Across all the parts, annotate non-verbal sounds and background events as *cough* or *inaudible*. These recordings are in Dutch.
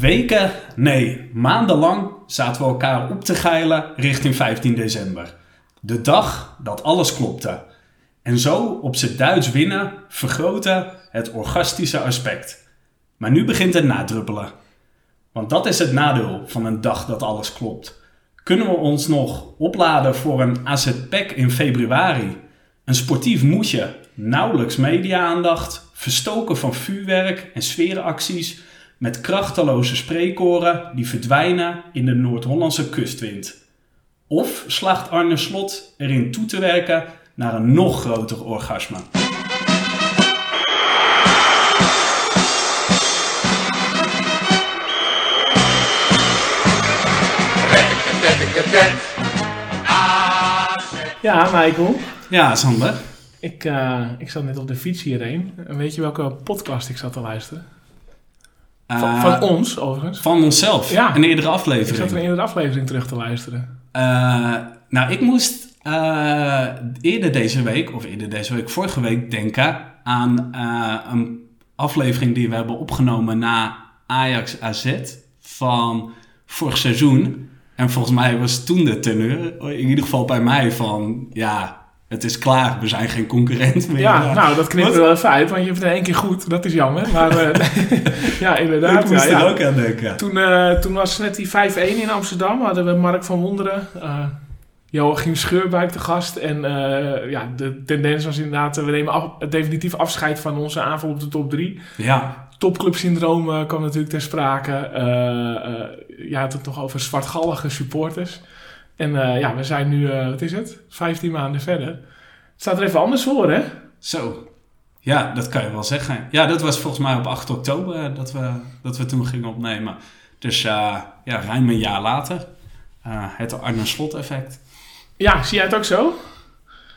Weken, nee, maandenlang zaten we elkaar op te geilen richting 15 december. De dag dat alles klopte. En zo op z'n Duits winnen vergroten het orgastische aspect. Maar nu begint het nadruppelen. Want dat is het nadeel van een dag dat alles klopt. Kunnen we ons nog opladen voor een AZ PEC in februari? Een sportief moedje, nauwelijks media-aandacht, verstoken van vuurwerk en sfeeracties met krachteloze spreekoren die verdwijnen in de Noord-Hollandse kustwind. Of slaagt Arne Slot erin toe te werken naar een nog groter orgasme? Ja, Michael. Ja, Sander. Ik, uh, ik zat net op de fiets hierheen. En weet je welke podcast ik zat te luisteren? Van, Uh, van ons, overigens. Van onszelf. Ja. Een eerdere Ik aflevering. zat er in de aflevering terug te luisteren. Eh, nou, ik moest eh, eerder deze week, of eerder deze week, vorige week, denken aan eh, een aflevering die we hebben opgenomen na Ajax AZ van vorig seizoen. En volgens mij was toen de teneur, in ieder geval bij mij, van ja, het is klaar, we zijn geen concurrent meer. Ja, nou, dat knipt er wel even uit, want je hebt er één keer goed. Dat is jammer. Maar eh, *laughs* ja, inderdaad. ik moest ja, er ja. ook aan denken. Toen, eh, toen was net die 5-1 in Amsterdam. Hadden we Mark van Wonderen, eh Joachim Scheurbuik te gast. En eh, ja, de tendens was inderdaad, we nemen af, definitief afscheid van onze aanval op de top 3. Ja, Topclubsyndroom kwam natuurlijk ter sprake. Eh eh, je had het nog over zwartgallige supporters. En eh, ja, we zijn nu, eh, wat is het? 15 maanden verder. Het staat er even anders voor, hè? zo. Ja, dat kan je wel zeggen. Ja, dat was volgens mij op 8 oktober eh, dat we, dat we toen gingen opnemen. Dus ja, ruim een jaar later. Het Arne Slot effect. Ja, zie jij het ook zo?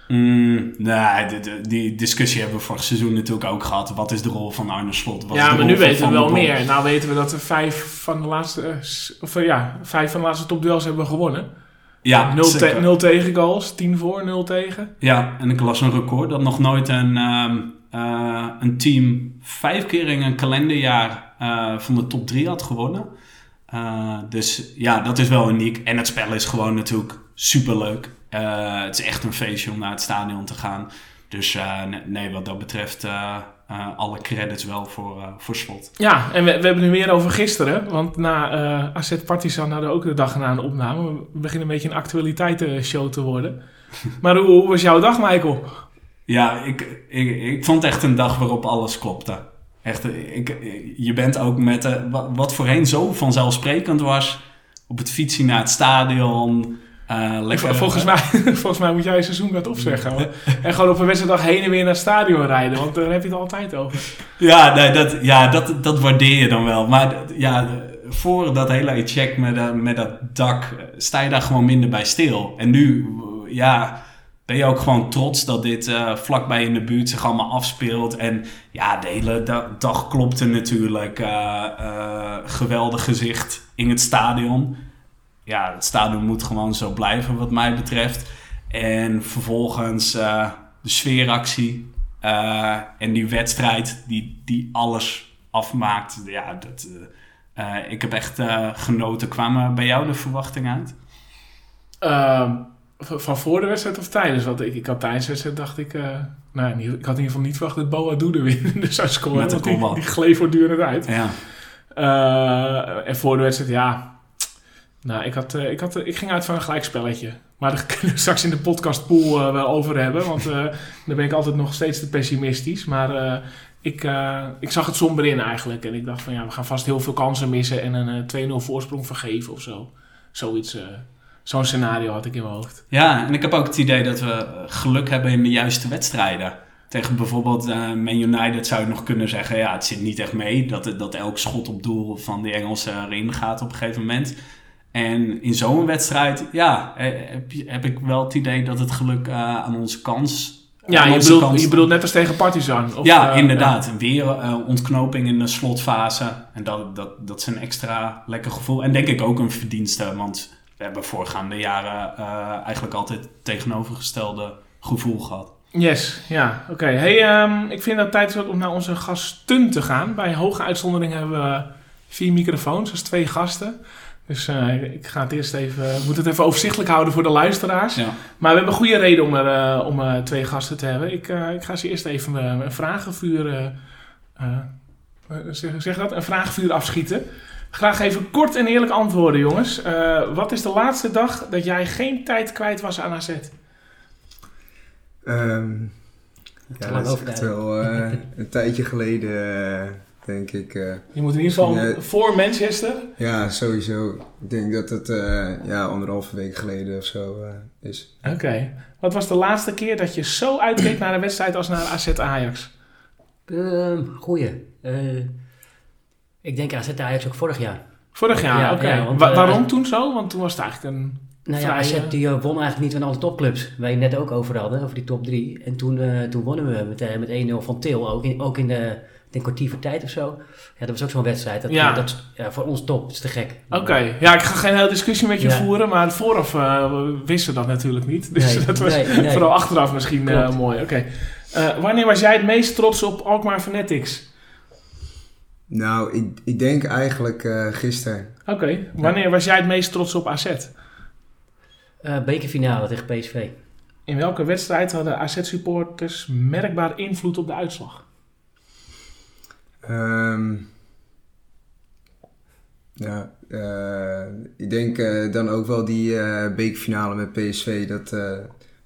Mm, de- de- die discussie hebben we vorig seizoen natuurlijk ook gehad. Wat is de rol van Arne Slot? Wat is ja, de maar nu weten we wel meer. Nou weten we dat we vijf van de laatste, of, ja, vijf van de laatste topduels hebben gewonnen. Ja, nul, te, zeker. nul tegengoals, 10 voor, 0 tegen. Ja, en ik las een record dat nog nooit een, ehm, eh, een team vijf keer in een kalenderjaar eh, van de top drie had gewonnen. Eh, dus ja, dat is wel uniek. En het spel is gewoon natuurlijk superleuk. Het is echt een feestje om naar het stadion te gaan. Dus eh, nee, wat dat betreft eh, eh, alle credits wel voor, voor slot. Ja, en we, we hebben nu weer over gisteren. Want na AZ Partizan hadden we ook de dag na een opname. We beginnen een beetje een actualiteitenshow te worden. *laughs* maar hoe, hoe was jouw dag, Michael? Ja, ik, ik, ik vond echt een dag waarop alles klopte. Echt, ik, je bent ook met wat, wat voorheen zo vanzelfsprekend was. Op het fietsen naar het stadion. Eh, lekker, Volgens mij, *laughs* volgens mij moet jij je seizoen wat opzeggen. *laughs* En gewoon op een wedstrijddag heen en weer naar het stadion rijden. Want daar heb je het altijd over. Ja, nee, dat, ja dat, dat waardeer je dan wel. Maar ja, voor dat hele check met, dat- met dat dak eh, sta je daar gewoon minder bij stil. En nu, eh, ja, ben je ook gewoon trots dat dit eh, vlakbij in de buurt zich allemaal afspeelt. En ja, de hele da- dag klopte natuurlijk. eh, eh, geweldig gezicht in het stadion. Ja, het stadion moet gewoon zo blijven wat mij betreft. En vervolgens eh, de sfeeractie. eh, en die wedstrijd die, die alles afmaakt. Ja, dat, eh, ik heb echt genoten. Kwamen bij jou de verwachtingen uit? Ehm, van voor de wedstrijd of tijdens? Want ik, ik had tijdens de wedstrijd dacht ik... nou, ik had in ieder geval niet verwacht dat Boa Doede winnen zou scoren. Met de want die, die gleed voortdurend uit. Ja, en voor de wedstrijd, ja... Nou, ik, had, eh, ik, had, ik ging uit van een gelijkspelletje. Maar daar *laughs* kunnen we straks in de podcastpool eh wel over hebben. Want eh dan ben ik altijd nog steeds te pessimistisch. Maar eh, ik, eh, ik zag het somber in eigenlijk. En ik dacht van ja, we gaan vast heel veel kansen missen. En een eh, 2-0 voorsprong vergeven of zo. Zoiets, eh, zo'n scenario had ik in mijn hoofd. ja, en ik heb ook het idee dat we geluk hebben in de juiste wedstrijden. Tegen bijvoorbeeld eh Man United zou je nog kunnen zeggen... ja, het zit niet echt mee dat, dat elk schot op doel van de Engelsen erin gaat op een gegeven moment... En in zo'n wedstrijd, ja, heb, ik wel het idee dat het geluk eh, aan onze kans... Ja, je bedoelt, je bedoelt net als tegen Partizan. Of, ja, eh, inderdaad. Weer eh, ontknoping in de slotfase. En dat, dat, dat is een extra lekker gevoel. En denk ik ook een verdienste, want we hebben voorgaande jaren eigenlijk altijd tegenovergestelde gevoel gehad. Yes, ja, oké. Hey, ehm, ik vind dat het tijd is om naar onze gasten te gaan. Bij hoge uitzondering hebben we Vier microfoons, dus twee gasten. Dus eh, ik ga het eerst even, ik moet het even overzichtelijk houden voor de luisteraars. Ja. Maar we hebben goede reden om, er, eh, om eh, twee gasten te hebben. Ik, eh, ik ga ze eerst even eh, een vragenvuur, zeg, zeg dat, een vragenvuur afschieten. Graag even kort en eerlijk antwoorden, jongens. Eh, wat is de laatste dag dat jij geen tijd kwijt was aan AZ? Ehm, ja, dat is echt wel een tijdje geleden, denk ik. eh. Je moet in ieder geval voor Manchester. ja, sowieso. Ik denk dat het eh, ja, anderhalve week geleden of zo eh, is. Oké. Wat was de laatste keer dat je zo uitkeek naar een wedstrijd als naar AZ Ajax? Ehm, goeie. Eh, ik denk AZ Ajax ook vorig jaar. Vorig jaar, Ja, oké. ja, want, Wa- waarom toen zo? Want toen was het eigenlijk een... Nou ja, AZ die won eigenlijk niet van alle topclubs. Waar je net ook over hadden, over die top 3. En toen, eh, toen wonnen we met, met 1-0 van Til. Ook in, ook in de denk kwartier voor tijd of zo. Ja, dat was ook zo'n wedstrijd. Dat, Ja. dat is ja, voor ons top. Dat is te gek. Oké, ja, ik ga geen hele discussie met je Ja. voeren, maar vooraf eh, we wisten dat natuurlijk niet. *laughs* Dus Nee, dat was nee, nee. vooral achteraf misschien eh, mooi. Oké. Eh, wanneer was jij het meest trots op Alkmaar Fanatics? Nou, ik, ik denk eigenlijk eh gisteren. Oké, wanneer was jij het meest trots op AZ? Eh, bekerfinale tegen PSV. In welke wedstrijd hadden AZ-supporters merkbaar invloed op de uitslag? Ehm, ja, eh, ik denk eh, dan ook wel die eh bekerfinale met PSV. Dat eh,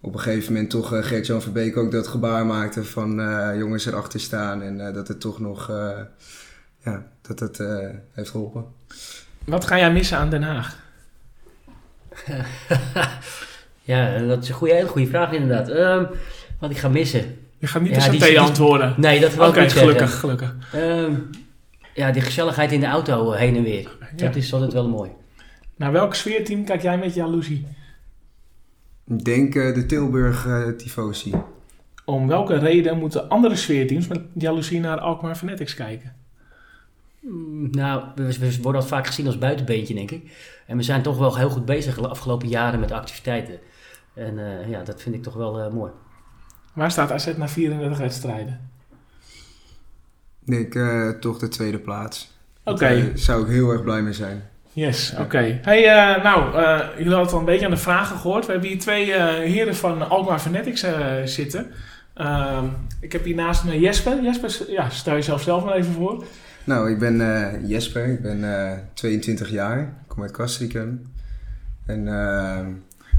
op een gegeven moment toch eh, Gert-Jan Verbeek ook dat gebaar maakte van eh, jongens erachter staan. En eh, dat het toch nog, eh, ja, dat het eh, heeft geholpen. Wat ga jij missen aan Den Haag? *laughs* ja, dat is een goede, hele goede vraag inderdaad. Ehm, wat ik ga missen. Je gaat niet Ja, de saté die- antwoorden. Nee, dat wil Oké, ik niet zeggen. gelukkig, gelukkig. Ehm, ja, die gezelligheid in de auto eh, heen en weer. Ja. Dat is altijd wel mooi. Naar welk sfeerteam kijk jij met jaloezie? Ik denk eh, de Tilburg eh Tifosi. Om welke reden moeten andere sfeerteams met jaloezie naar Alkmaar Fanatics kijken? Mm, Nou, we, we worden al vaak gezien als buitenbeentje, denk ik. En we zijn toch wel heel goed bezig de afgelopen jaren met activiteiten. En eh, ja, dat vind ik toch wel mooi. Waar staat AZ na 34 wedstrijden? Ik eh, toch de tweede plaats. Oké, Daar zou ik heel erg blij mee zijn. yes, oké. Hey, eh, nou, eh, jullie hadden al een beetje aan de vragen gehoord. We hebben hier twee eh, heren van Alkmaar Fanatics eh, zitten. Ehm, ik heb hier naast me Jesper. Jesper, ja, stel jezelf zelf maar even voor. Nou, ik ben eh, Jesper, ik ben eh 22 jaar, ik kom uit Castricum. En eh,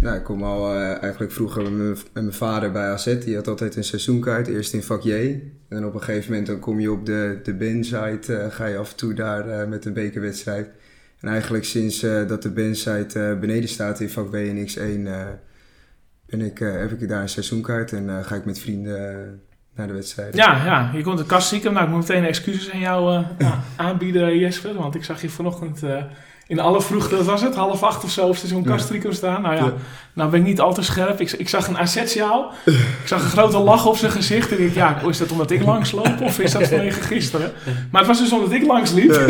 nou, ik kom al eh, eigenlijk vroeger met mijn, vader bij AZ, die had altijd een seizoenkaart, eerst in vak J. En op een gegeven moment dan kom je op de, de Ben-site, eh, ga je af en toe daar eh, met een bekerwedstrijd. En eigenlijk sinds dat de Ben-site eh, beneden staat in vak B en X1, eh, ben ik, heb ik daar een seizoenkaart en ga ik met vrienden naar de wedstrijden. Ja, ja, je komt de kast zieken. Nou, ik moet meteen excuses aan jou aanbieden, Jesper. Want ik zag je vanochtend in alle vroegte, wat was het, half acht of zo, op station Ja. Castricum staan. Nou ja, Ja. nou ben ik niet al te scherp. Ik, ik zag een assetjaal. Ik zag een grote lach op zijn gezicht. En ik dacht, ja, is dat omdat ik langsloop of is dat vanwege gisteren? Maar het was dus omdat ik langs liep. Ja.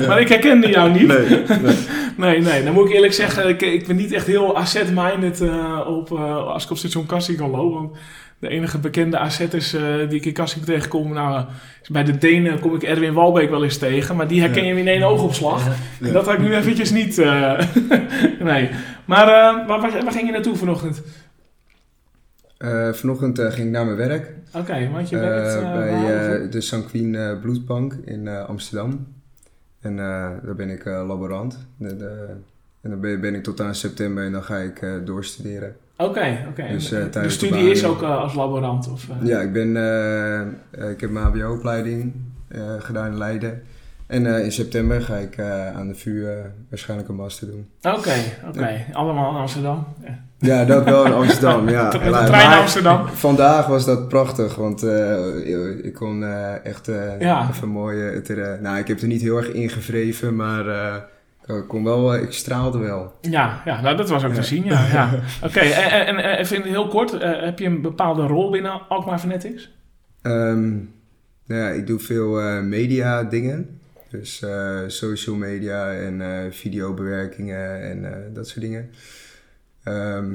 *laughs* Maar ik herkende jou niet. Nee, nee. Nee, nee, dan moet ik eerlijk zeggen, ik, ik ben niet echt heel asset-minded eh, op, eh, als ik op station Castricum loop. Want de enige bekende assetters eh die ik in tegenkom, nou, eh, bij de Denen kom ik Erwin Walbeek wel eens tegen. Maar die herken je in één oogopslag. Dat had ik nu eventjes niet. eh, *laughs* nee. Maar waar, waar, waar ging je naartoe vanochtend? Vanochtend ging ik naar mijn werk Oké, want je werkt bij de Sanquin Bloedbank in Amsterdam. En daar ben ik laborant. De, de- en dan ben, ben ik tot aan september en dan ga ik doorstuderen. Oké, oké. Dus, eh, de studie is ook eh, als laborant? Of, eh? Ja, ik, ben, ik heb mijn HBO-opleiding gedaan in Leiden. En in september ga ik aan de VU eh, waarschijnlijk een master doen. Oké, oké. Allemaal in Amsterdam. Ja. Ja, dat wel in Amsterdam, *laughs* ja. Met de trein naar Amsterdam. *laughs* Vandaag was dat prachtig, want ik kon echt Ja. even mooi... nou, ik heb er niet heel erg ingevreven, maar ik kon wel, eh, ik straalde wel. Ja, ja nou, dat was ook te zien, ja. ja. *laughs* Oké, en, en, en even heel kort. eh, heb je een bepaalde rol binnen Alkmaar Fanatics? Ehm, nou ja, ik doe veel eh, media dingen. Dus eh, social media en eh, videobewerkingen en eh, dat soort dingen. Ehm,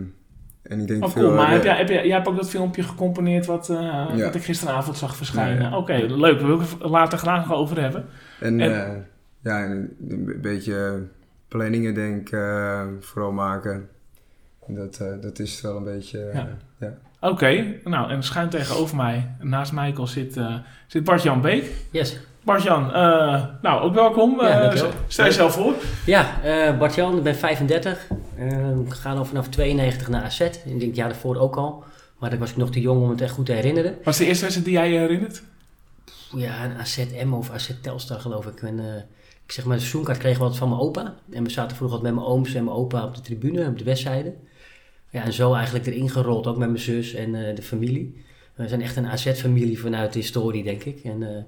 en ik denk Oh, veel... Maar eh, heb jij, heb jij, jij hebt ook dat filmpje gecomponeerd wat, eh, Ja. wat ik gisteravond zag verschijnen. Ja. Oké, leuk. Daar wil ik het later graag nog over hebben. En, en- eh, ja, een, een beetje planningen denk ik eh, vooral maken. En Dat, eh, dat is wel een beetje... eh, Ja. ja. Oké, nou en schuin tegenover mij, naast Michael, zit, eh, zit Bart-Jan Beek. Yes. Bart-Jan, eh, nou ook welkom. Ja, Eh, stel jezelf voor. Ja, eh Bart-Jan, ik ben 35. Eh, ik ga al vanaf 92 naar AZ. Ik denk het jaar daarvoor ook al. Maar dan was ik nog te jong om het echt goed te herinneren. Wat is de eerste wedstrijd die jij je herinnert? Ja, een AZ M of AZ Telstar geloof ik. En, eh, ik zeg maar, de seizoenkaart kregen we altijd van mijn opa. En we zaten vroeger altijd met mijn ooms en mijn opa op de tribune, op de westzijde. Ja, en zo eigenlijk erin gerold, ook met mijn zus en eh, de familie. We zijn echt een AZ-familie vanuit de historie, denk ik. En eh,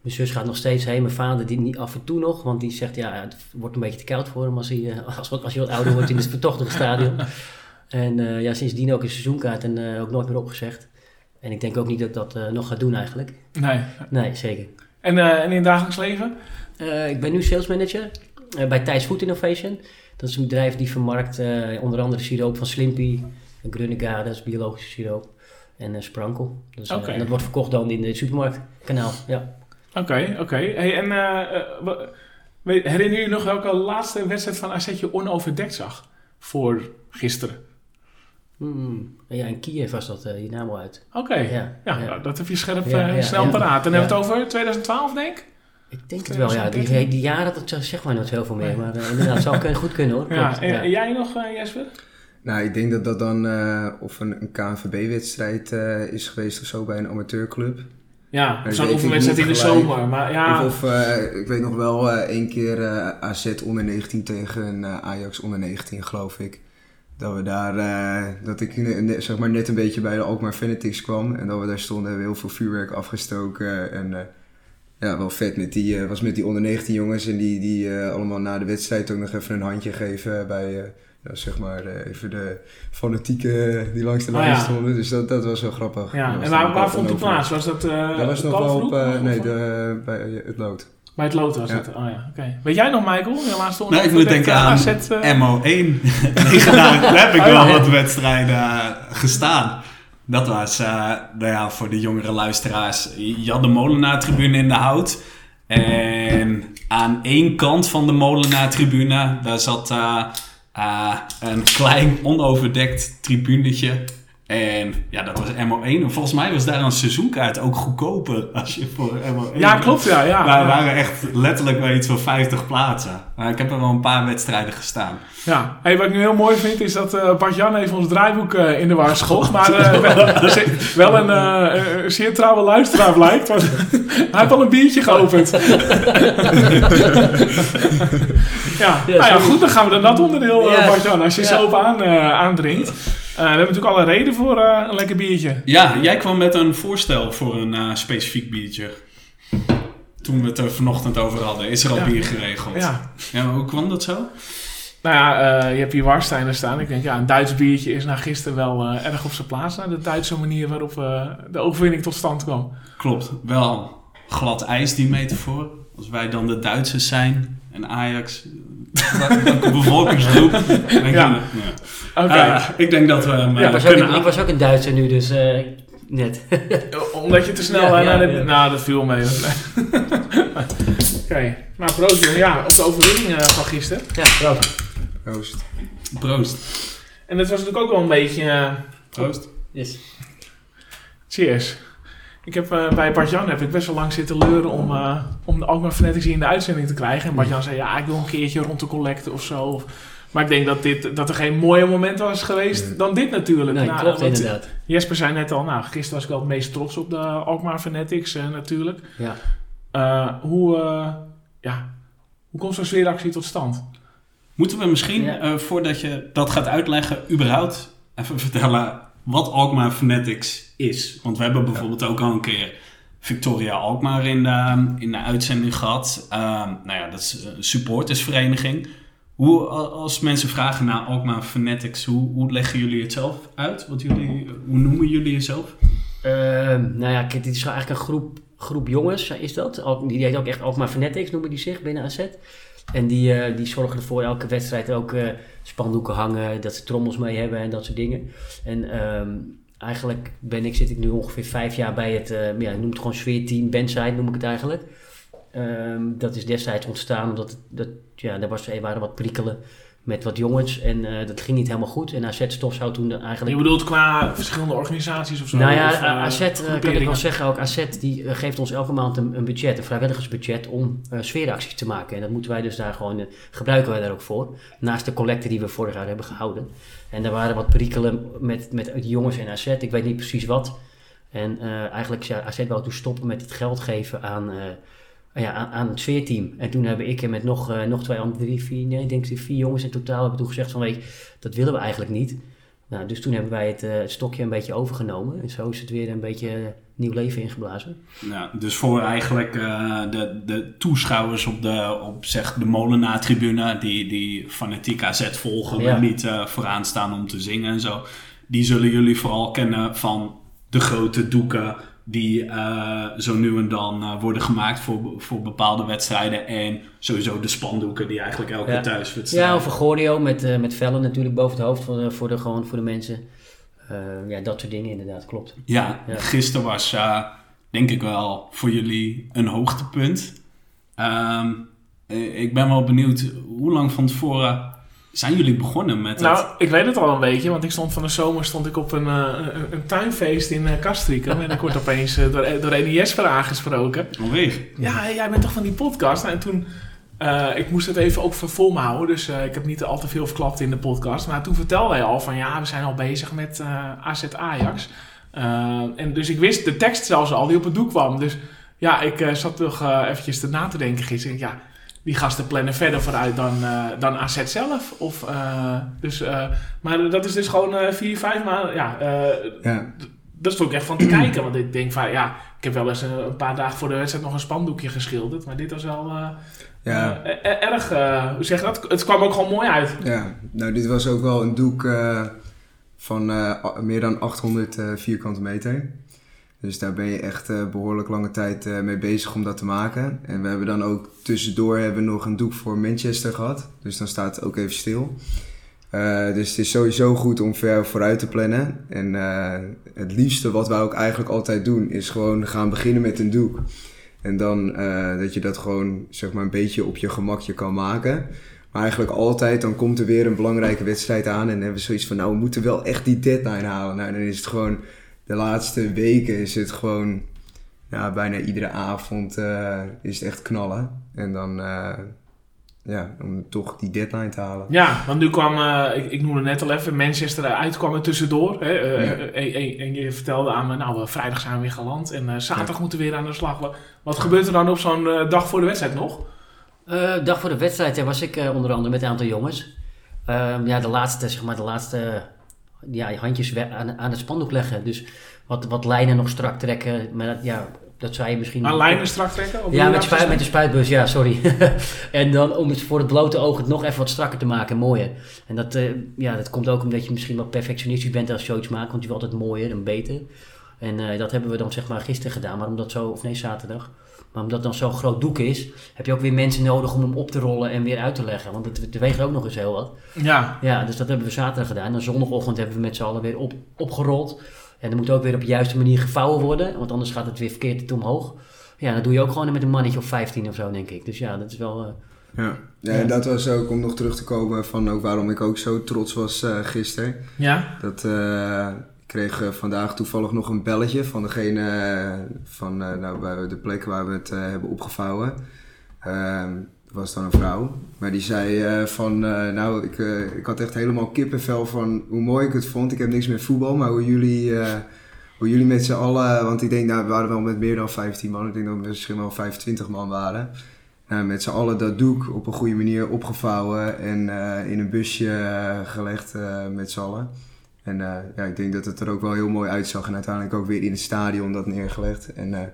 mijn zus gaat nog steeds heen. Mijn vader die niet af en toe nog, want die zegt ja, het wordt een beetje te koud voor hem als hij, eh, als, als hij wat ouder wordt in het vertochtige stadion. En ja, sindsdien ook een seizoenkaart en ook nooit meer opgezegd. En ik denk ook niet dat ik dat nog ga doen eigenlijk. Nee. Nee, zeker. En, en in het dagelijks leven? Eh, ik ben nu sales manager eh, bij Thijs Food Innovation. Dat is een bedrijf die vermarkt eh, onder andere siroop van Slimpy, Grunnega, dat is biologische siroop, en Sprankel. Dus, en dat wordt verkocht dan in de supermarktkanaal. Ja. Oké, oké. Hey, en herinner je nog welke laatste wedstrijd van AZ je onoverdekt zag? Voor gisteren. Hmm. Ja, in Kiev was dat uh, Dynamo uit. Oké. Ja, Ja, ja. nou, dat heb je scherp Ja, snel paraat. Dan Ja. hebben we het over 2012, denk ik? Ik denk het wel, ja. Die, 2013? die jaren, dat zeg maar nooit heel veel meer. Maar eh, inderdaad, zou kun- *laughs* goed kunnen hoor. Ja. En, ja. en jij nog, eh, Jesper? Nou, ik denk dat dat dan eh, of een, een KNVB-wedstrijd eh, is geweest of zo bij een amateurclub. Ja, zo'n oefenwedstrijd in de zomer. Maar ja, Of, eh, ik weet nog wel eh, één keer eh, AZ onder 19 tegen eh, Ajax onder 19, geloof ik. Dat we daar, eh, dat ik ne- ne- zeg maar net een beetje bij de Alkmaar Fanatics kwam. En dat we daar stonden, hebben we heel veel vuurwerk afgestoken. En eh, ja, wel vet. Met die, eh, was met die onder 19 jongens en die, die eh, allemaal na de wedstrijd ook nog even een handje geven bij, eh, ja, zeg maar, eh, even de fanatieken die langs de Oh, lijn ja. stonden. Dus dat, dat was wel grappig. ja. En waar, waar vond het onover- plaats? Was dat, eh Dat was nog wel op, eh, nee, de, bij het lood. Bij het lood was Ja. het. Oh ja, oké. Weet jij nog, Michael? Je laatste Nou, ik moet denken aan AZ, eh, MO1. Nee, gedaan. Daar heb ik Oh, wel wat wedstrijden gestaan. Dat was, eh, nou ja, voor de jongere luisteraars. Je had de Molenaar-tribune in de hout. En aan één kant van de Molenaar-tribune, daar zat eh, eh, een klein onoverdekt tribunetje. En ja, dat was MO1. En volgens mij was daar een seizoenkaart ook goedkoper als je voor MO1... Ja, klopt, ja. ja. Wij ja. waren echt letterlijk wel iets van 50 plaatsen. Maar ik heb er wel een paar wedstrijden gestaan. Ja, hey, wat ik nu heel mooi vind is dat eh Bart-Jan even ons draaiboek eh, in de war schot. Maar eh, *laughs* wel, een zeer trouwe luisteraar blijkt. Want *laughs* hij heeft al een biertje geopend. *laughs* ja, nou ja, goed, dan gaan we naar dat onderdeel, eh, Ja. Bart-Jan. Als je Ja. zo op aan, eh, aandringt. Eh, we hebben natuurlijk alle reden voor eh, een lekker biertje. Ja, jij kwam met een voorstel voor een eh, specifiek biertje. Toen we het er vanochtend over hadden, is er al Ja. bier geregeld. Ja. Ja, maar hoe kwam dat zo? Nou ja, je hebt hier Warsteiner staan. Ik denk, ja, een Duits biertje is na gisteren wel erg op zijn plaats. Naar de Duitse manier waarop eh, de overwinning tot stand kwam. Klopt, wel glad ijs die metafoor. Als wij dan de Duitsers zijn en Ajax, *laughs* welke bevolkingsgroep? *laughs* Denk Ja. ja. Oké. Eh, ik denk dat we hem Ja, eh, ik, was ook kunnen een, ik was ook een Duitser nu, dus eh, net. Omdat je te snel *laughs* Ja, de... Nou, dat viel mee. Oké. Nou, proost jongen. Ja, op de overwinning eh, van gisteren. ja, proost. Oost. Proost. En het was natuurlijk ook wel een beetje... eh, Proost. Yes. cheers. Ik heb eh, bij Bart-Jan heb ik best wel lang zitten leuren om, eh, om de Alkmaar Fanatics hier in de uitzending te krijgen. En Bart-Jan zei, ja, ik wil een keertje rond de collecte of zo. Of- maar ik denk dat, dit, dat er geen mooier moment was geweest Nee. dan dit natuurlijk. Nee, Nou, klopt want inderdaad. Jesper zei net al, nou, gisteren was ik wel het meest trots op de Alkmaar Fanatics eh, natuurlijk. Ja. Eh, hoe, eh, ja, hoe komt zo'n sfeeractie tot stand? Moeten we misschien, Ja. eh, voordat je dat gaat uitleggen, überhaupt even *laughs* vertellen wat Alkmaar Fanatics is? Want we hebben bijvoorbeeld ook al een keer Victoria Alkmaar in de, in de uitzending gehad. Ehm, nou ja, dat is een supportersvereniging. Hoe, als mensen vragen naar Alkmaar Fanatics, hoe, hoe leggen jullie het zelf uit? Wat jullie, hoe noemen jullie jezelf? Ehm, nou ja, kijk, dit is eigenlijk een groep, groep jongens, is dat. Die heet ook echt Alkmaar Fanatics, noemen die zich binnen AZ. En die, eh, die zorgen ervoor elke wedstrijd ook eh, spandoeken hangen, dat ze trommels mee hebben en dat soort dingen. En ehm, eigenlijk ben ik, zit ik nu ongeveer vijf jaar bij het, eh ja, ik noem het gewoon sfeerteam, bandside noem ik het eigenlijk. Ehm, dat is destijds ontstaan omdat dat, ja, er, was, er waren wat prikkelen met wat jongens en eh, dat ging niet helemaal goed. En AZ Stof zou toen eigenlijk... Je bedoelt qua verschillende organisaties of zo? Nou ja, Of, eh, AZ, eh, kan ik wel zeggen ook, AZ die geeft ons elke maand een, een budget, een vrijwilligersbudget om sfeeracties te maken. En dat moeten wij dus daar gewoon, gebruiken wij daar ook voor. Naast de collecte die we vorig jaar hebben gehouden. En daar waren wat perikelen met, met jongens en AZ, ik weet niet precies wat. En eigenlijk, ja, AZ wou toen stoppen met het geld geven aan, ja, aan, aan het sfeerteam. En toen hebben ik en met nog, eh, nog twee andere, drie, vier, nee, ik denk vier jongens in totaal, hebben toen gezegd van, weet je, dat willen we eigenlijk niet. Nou, dus toen hebben wij het, eh, het stokje een beetje overgenomen. En zo is het weer een beetje eh, nieuw leven ingeblazen. Ja, dus voor eigenlijk de, de toeschouwers op de, op zeg, de Molenaar-tribune, die, die fanatiek AZ volgen, Ja. niet vooraan staan om te zingen en zo, die zullen jullie vooral kennen van de grote doeken die eh, zo nu en dan eh, worden gemaakt voor, voor bepaalde wedstrijden. En sowieso de spandoeken die eigenlijk elke Ja. thuiswedstrijd... Ja, of een Gordio met, eh, met vellen natuurlijk boven het hoofd voor de, voor de, gewoon voor de mensen. Ja, dat soort dingen inderdaad, klopt. Ja, Ja. gisteren was denk ik wel voor jullie een hoogtepunt. Ehm, eh, ik ben wel benieuwd, hoe lang van tevoren zijn jullie begonnen met Nou, het? ik weet het al een beetje, want ik stond van de zomer stond ik op een, eh, een, tuinfeest in uh, en ik word opeens eh, door, door Edi Jesper aangesproken. Alweer? Ja, jij bent toch van die podcast? Nou, en toen, ik moest het even ook voor me houden, dus ik heb niet al te veel verklapt in de podcast. Maar toen vertelde hij al van, ja, we zijn al bezig met AZ Ajax. En dus ik wist de tekst zelfs al die op het doek kwam. Dus ja, ik zat toch eventjes na te denken gisteren. Ja, die gasten plannen verder vooruit dan, eh, dan AZ zelf. Of, eh, dus, eh, maar dat is dus gewoon vier, vijf maanden. Ja, Ja, daar stond ik echt van te kijken. Want ik denk van, ja, ik heb wel eens een, een paar dagen voor de wedstrijd nog een spandoekje geschilderd. Maar dit was wel ja, eh, eh, erg, hoe zeg je dat? Het kwam ook gewoon mooi uit. ja. Nou, dit was ook wel een doek van meer dan 800 eh, vierkante meter. Dus daar ben je echt eh, behoorlijk lange tijd eh, mee bezig om dat te maken. En we hebben dan ook tussendoor hebben nog een doek voor Manchester gehad. Dus dan staat het ook even stil. Eh, dus het is sowieso goed om ver vooruit te plannen. En het liefste wat wij ook eigenlijk altijd doen, is gewoon gaan beginnen met een doek. En dan dat je dat gewoon zeg maar een beetje op je gemakje kan maken. Maar eigenlijk altijd, dan komt er weer een belangrijke wedstrijd aan. En hebben we zoiets van, nou we moeten wel echt die deadline halen. Nou dan is het gewoon, de laatste weken is het gewoon, ja bijna iedere avond eh, is het echt knallen. En dan, eh, ja, om toch die deadline te halen. Ja, want nu kwam, eh, ik, ik noemde net al even, Manchester eruit kwam er tussendoor. Hè, eh, Ja. en je vertelde aan me, nou, vrijdag zijn we weer geland en eh, zaterdag moeten we weer aan de slag. Wat, gebeurt er dan op zo'n dag voor de wedstrijd nog? Eh, dag voor de wedstrijd was ik onder andere met een aantal jongens. Ehm, ja, de laatste, zeg maar, de laatste ja, handjes we- aan, aan het spandoek leggen. Dus wat, wat lijnen nog strak trekken. Maar dat, ja, dat zou je misschien... Aan lijnen strak trekken? Of Ja, met, je spuit, dat met de spuitbus, ja, sorry. *laughs* en dan om het voor het blote oog het nog even wat strakker te maken, mooier. En dat, eh, ja, dat komt ook omdat je misschien wat perfectionistisch bent als je zoiets maakt, want je wilt altijd mooier en beter. En eh, dat hebben we dan zeg maar gisteren gedaan, maar omdat zo, of nee, zaterdag. Maar omdat het dan zo'n groot doek is, heb je ook weer mensen nodig om hem op te rollen en weer uit te leggen. Want het, weegt ook nog eens heel wat. Ja, Ja, dus dat hebben we zaterdag gedaan. En zondagochtend hebben we met z'n allen weer op, opgerold. En dat moet ook weer op de juiste manier gevouwen worden, want anders gaat het weer verkeerd omhoog. Ja, dat doe je ook gewoon met een mannetje of 15 of zo, denk ik. Dus ja, dat is wel. eh, Ja. ja, en dat was ook om nog terug te komen van ook waarom ik ook zo trots was eh gisteren. ja. Dat, eh, kreeg eh, vandaag toevallig nog een belletje van degene eh, van eh, nou, de plek waar we het hebben opgevouwen. Ehm, dat was dan een vrouw. Maar die zei van, nou, ik, ik had echt helemaal kippenvel van hoe mooi ik het vond. Ik heb niks met voetbal, maar hoe jullie, hoe jullie met z'n allen, want ik denk, nou, we waren wel met meer dan 15 man. Ik denk dat we misschien wel 25 man waren. Nou, met z'n allen dat doek op een goede manier opgevouwen en in een busje gelegd met z'n allen. En eh, ja, ik denk dat het er ook wel heel mooi uitzag. En uiteindelijk ook weer in het stadion dat neergelegd. En eh,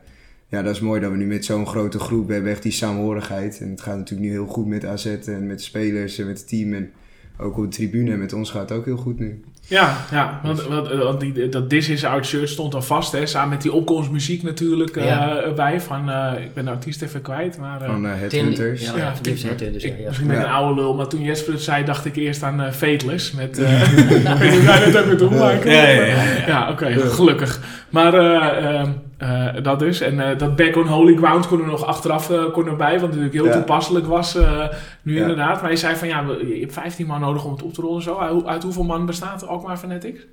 ja, dat is mooi dat we nu met zo'n grote groep hebben echt die saamhorigheid. En het gaat natuurlijk nu heel goed met AZ en met spelers en met het team. En ook op de tribune en met ons gaat het ook heel goed nu. Ja, ja want, want, want die, dat This Is Our Shirt stond al vast, hè, samen met die opkomstmuziek natuurlijk eh, Ja. erbij. Van, eh, ik ben de artiest even kwijt, maar... eh, Van uh, Tin- Headhunters. Ja, Ja, ik, ja. misschien Ja. een oude lul, maar toen Jesper het zei, dacht ik eerst aan eh Fateless. Met, eh *laughs* *laughs* ik weet niet of jij dat ook met hoe maakt. Ja, ja, ja, ja. Ja, oké, gelukkig. Maar eh, Eh, dat dus. En eh, dat back on holy ground kon er nog achteraf eh, kon erbij, wat natuurlijk heel Ja. toepasselijk was eh, nu Ja. inderdaad. Maar je zei van ja, we- je hebt 15 man nodig om het op te rollen zo. Uit, uit hoeveel man bestaat Alkmaar Fanatics?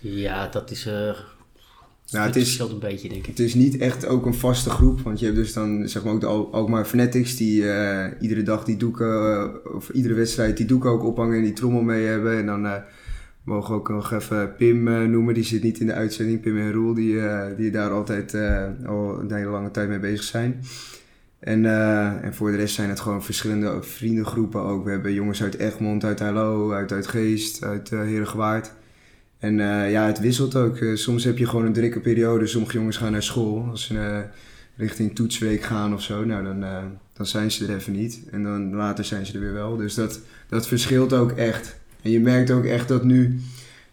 Ja, dat is... eh Nou, het het is, verschilt een beetje, denk ik. het is niet echt ook een vaste groep. Want je hebt dus dan zeg maar ook de Al- Alkmaar Fanatics die eh, iedere dag die doeken, eh, of iedere wedstrijd die doeken ook ophangen en die trommel mee hebben. En dan eh, mogen we ook nog even Pim eh, noemen. Die zit niet in de uitzending. Pim en Roel, die, eh, die daar altijd eh, al een hele lange tijd mee bezig zijn. En, en voor de rest zijn het gewoon verschillende vriendengroepen ook. We hebben jongens uit Egmond, uit Hallo, uit Uitgeest, uit uh, Herengewaard. En ja, het wisselt ook. Soms heb je gewoon een drukke periode. Sommige jongens gaan naar school. Als ze richting toetsweek gaan of zo, nou dan, dan zijn ze er even niet. En dan later zijn ze er weer wel. Dus dat, dat verschilt ook echt. En je merkt ook echt dat nu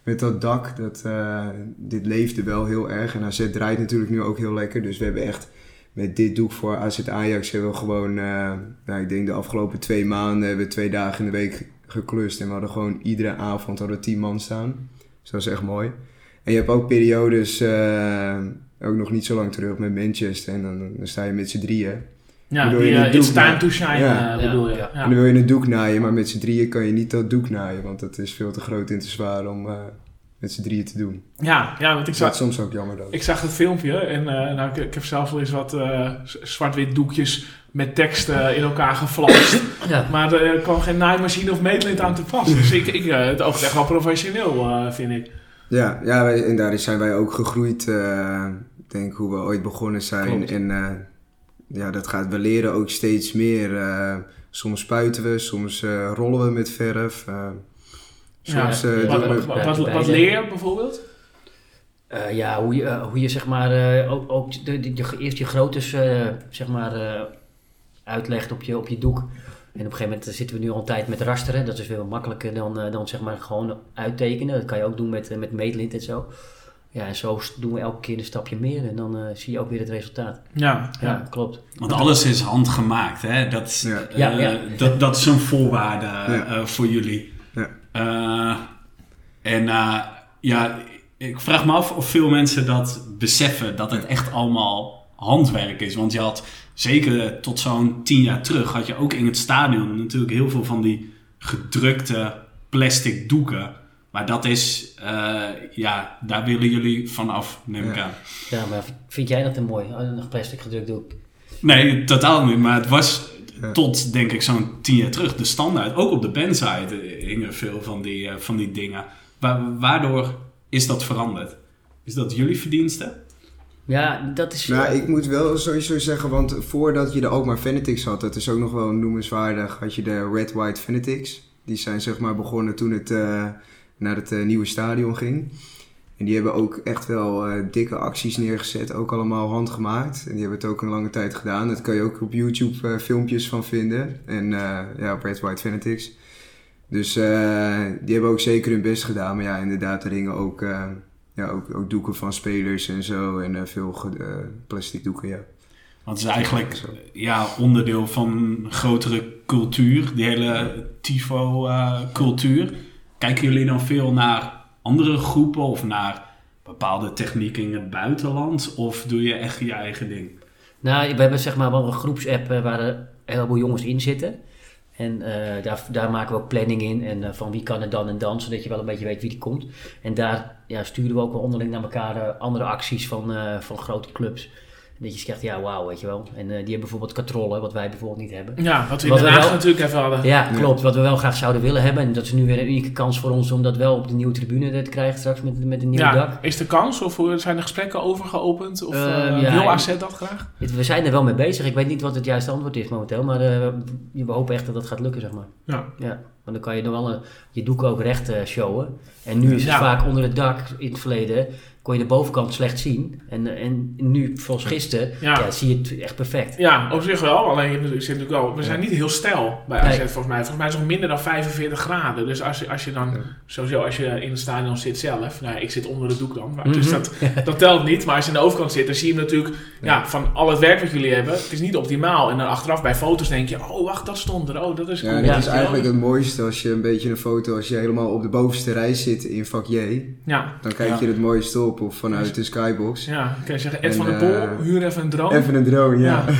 met dat dak, dat, eh, dit leefde wel heel erg. En AZ draait natuurlijk nu ook heel lekker. Dus we hebben echt met dit doek voor AZ Ajax hebben we gewoon, eh, nou, ik denk de afgelopen twee maanden hebben we twee dagen in de week geklust. En we hadden gewoon iedere avond hadden tien man staan. Dus dat is echt mooi. En je hebt ook periodes, eh, ook nog niet zo lang terug met Manchester. En dan, dan sta je met z'n drieën. Ja, Bedoel je die, It's doen, time to shine Ja. eh, bedoel je. Ja. En dan wil je een doek naaien, maar met z'n drieën kan je niet dat doek naaien. Want dat is veel te groot en te zwaar om eh, met z'n drieën te doen. Ja, ja, want ik Dat zag, is soms ook jammer dan. ik zag het filmpje en eh, nou, ik, ik heb zelf wel eens wat eh, zwart-wit doekjes met tekst eh, in elkaar geflanst. *coughs* Ja, maar er kwam geen naaimachine of meetlint aan te pas. Dus ik, ik, het oogt echt wel professioneel, eh, vind ik. Ja, ja wij, en daar zijn wij ook gegroeid. eh, Ik denk hoe we ooit begonnen zijn. Klopt. En eh, ja, dat gaat, we leren ook steeds meer. eh, soms spuiten we, soms eh, rollen we met verf. eh, soms Ja, eh, Wat, we... wat, leer je bijvoorbeeld? Eh, ja hoe, je, hoe je zeg maar eh, ook, ook de, de, je- eerst je groottes eh, zeg maar eh, uitlegt op je, op je doek. En op een gegeven moment zitten we nu al een tijd met rasteren. Dat is veel makkelijker dan, eh, dan zeg maar gewoon uittekenen. Dat kan je ook doen met, met meetlint en zo. Ja, en zo doen we elke keer een stapje meer en dan eh, zie je ook weer het resultaat. Ja, Ja, ja. klopt. Want alles is handgemaakt, hè? Dat is, Ja. eh, Ja, ja. Dat, dat is een voorwaarde Ja. eh, voor jullie. Ja. Eh, en eh, ja, ik vraag me af of veel mensen dat beseffen, dat het echt allemaal handwerk is. Want je had zeker tot zo'n tien jaar terug, had je ook in het stadion natuurlijk heel veel van die gedrukte plastic doeken. Maar dat is, eh, ja, daar willen jullie vanaf, neem ik Ja. aan. Ja, maar vind jij dat een mooi, een plastic gedrukt doek? Nee, totaal niet. Maar het was Ja. tot, denk ik, zo'n tien jaar terug de standaard. Ook op de bandsite hingen veel van die, eh, van die dingen. Wa- waardoor is dat veranderd? Is dat jullie verdienste? Ja, dat is... Nou, ik moet wel sowieso zeggen, want voordat je de Alkmaar Fanatics had, dat is ook nog wel noemenswaardig, had je de Red White Fanatics. Die zijn zeg maar begonnen toen het eh, naar het eh, nieuwe stadion ging. En die hebben ook echt wel eh, dikke acties neergezet, ook allemaal handgemaakt. En die hebben het ook een lange tijd gedaan. Dat kan je ook op YouTube eh, filmpjes van vinden. En ja, op Red White Fanatics. Dus die hebben ook zeker hun best gedaan. Maar ja, inderdaad, er hingen ook, ja, ook, ook doeken van spelers en zo. En veel plastic doeken, ja. Want het is eigenlijk ja, onderdeel van een grotere cultuur. Die hele tifo-cultuur. Kijken jullie dan veel naar andere groepen of naar bepaalde technieken in het buitenland? Of doe je echt je eigen ding? Nou, we hebben zeg maar wel een groepsapp eh, waar er een heleboel jongens in zitten. En eh, daar, daar maken we ook planning in. En eh, van wie kan er dan en dan, zodat je wel een beetje weet wie die komt. En daar ja, sturen we ook wel onderling naar elkaar andere acties van, van grote clubs. Dat je zegt, ja, wauw, weet je wel. En eh, die hebben bijvoorbeeld katrollen, wat wij bijvoorbeeld niet hebben. Ja, wat we Wat in we Den Haag wel- natuurlijk even hadden. Ja, klopt. Wat we wel graag zouden willen hebben. En dat is nu weer een unieke kans voor ons om dat wel op de nieuwe tribune te krijgen straks met, met een nieuw Ja, dak. is de kans of hoe- zijn er gesprekken over geopend? Of Eh, eh, ja, wil AZ dat graag? We zijn er wel mee bezig. Ik weet niet wat het juiste antwoord is momenteel. Maar eh, we hopen echt dat dat gaat lukken, zeg maar. Ja. Ja, want dan kan je dan wel een, je doek ook recht eh, showen. En nu is het Ja. vaak onder het dak in het verleden kon je de bovenkant slecht zien. En, eh, en nu, volgens gisteren, Ja. ja. zie je het echt perfect. Ja, op zich wel. Alleen je zit natuurlijk wel, we zijn niet heel stijl bij AZ Nee. volgens mij. Volgens mij is het nog minder dan 45 graden. Dus als je, als je dan, Ja. sowieso als je in het stadion zit zelf. Nou, ik zit onder de doek dan. maar- Mhm. Dus dat, dat telt niet. Maar als je aan de overkant zit, dan zie je hem natuurlijk ja. van al het werk wat jullie hebben. Het is niet optimaal. En dan achteraf bij foto's denk je, oh wacht, dat stond er. Oh, dat is cool. Ja, Ja, is eigenlijk het mooiste mooiste als je een beetje een foto, als je helemaal op de bovenste rij zit in vak J. Ja, Dan kijk Ja. je het mooiste op of vanuit de skybox. ja. Dan kan je zeggen, Ed En, van der eh, Pol, huur even een drone. Even een drone, ja. *laughs*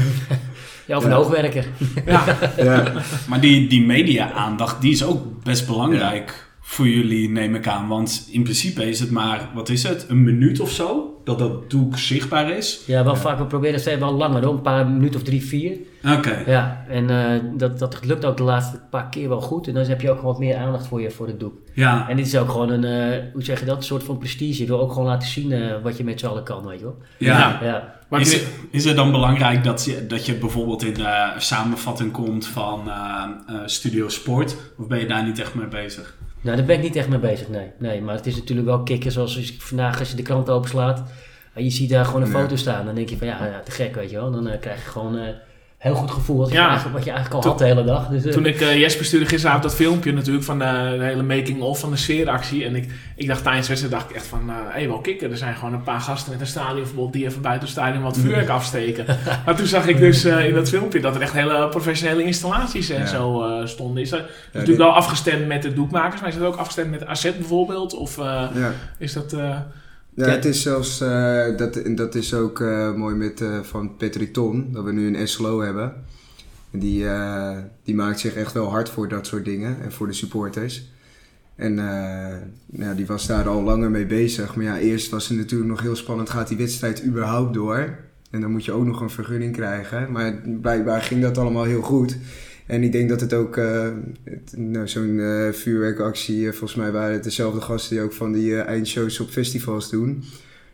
Ja, of een Ja. hoogwerker. Ja, ja. Maar die, die media-aandacht, die is ook best belangrijk voor jullie, neem ik aan. Want in principe is het maar, wat is het, een minuut of zo? Dat dat doek zichtbaar is. Ja, wel vaak. We proberen het wel langer, hoor. een paar minuten of drie, vier. Oké. Ja, en eh, dat, dat lukt ook de laatste paar keer wel goed. En dan heb je ook gewoon wat meer aandacht voor, je, voor het doek. Ja. En dit is ook gewoon een, eh, hoe zeg je dat, een soort van prestige. Je wil ook gewoon laten zien eh, wat je met z'n allen kan, weet je wel. ja. Ja. Maar Is, het, is het dan belangrijk dat je, dat je bijvoorbeeld in de samenvatting komt van eh, eh, Studio Sport? Of ben je daar niet echt mee bezig? Nou daar ben ik niet echt mee bezig, nee. nee maar het is natuurlijk wel kicken zoals als vandaag als je de krant openslaat. En je ziet daar gewoon een foto staan. Dan denk je van ja, ja te gek, weet je wel. Dan eh, krijg je gewoon een heel goed gevoel wat je, Ja. wat je eigenlijk al Toen- had de hele dag. Dus, eh, Toen ik eh, Jesper stuurde gisteravond dat filmpje natuurlijk van de, de hele making-of van de sfeeractie. En ik, ik dacht tijdens de wedstrijd dacht ik echt van, eh hé, wel kicken. Er zijn gewoon een paar gasten met een stadionverbod die even buiten het stadion wat *laughs* vuurwerk afsteken. *laughs* maar toen zag ik dus eh, in dat filmpje dat er echt hele professionele installaties en Ja. zo eh, stonden. Is dat Ja, natuurlijk dit- wel afgestemd met de doekmakers, maar is dat ook afgestemd met AZ bijvoorbeeld? Of eh, ja. is dat... Ja, het is zelfs, eh, dat, dat is ook eh, mooi met, eh, van Patrick Ton, dat we nu een SLO hebben. En die, die maakt zich echt wel hard voor dat soort dingen en voor de supporters. En nou, die was daar al langer mee bezig. Maar ja, eerst was het natuurlijk nog heel spannend, gaat die wedstrijd überhaupt door? En dan moet je ook nog een vergunning krijgen. Maar blijkbaar ging dat allemaal heel goed. En ik denk dat het ook, eh, het- nou, zo'n eh, vuurwerkactie, eh, volgens mij waren het dezelfde gasten die ook van die eindshows op festivals doen.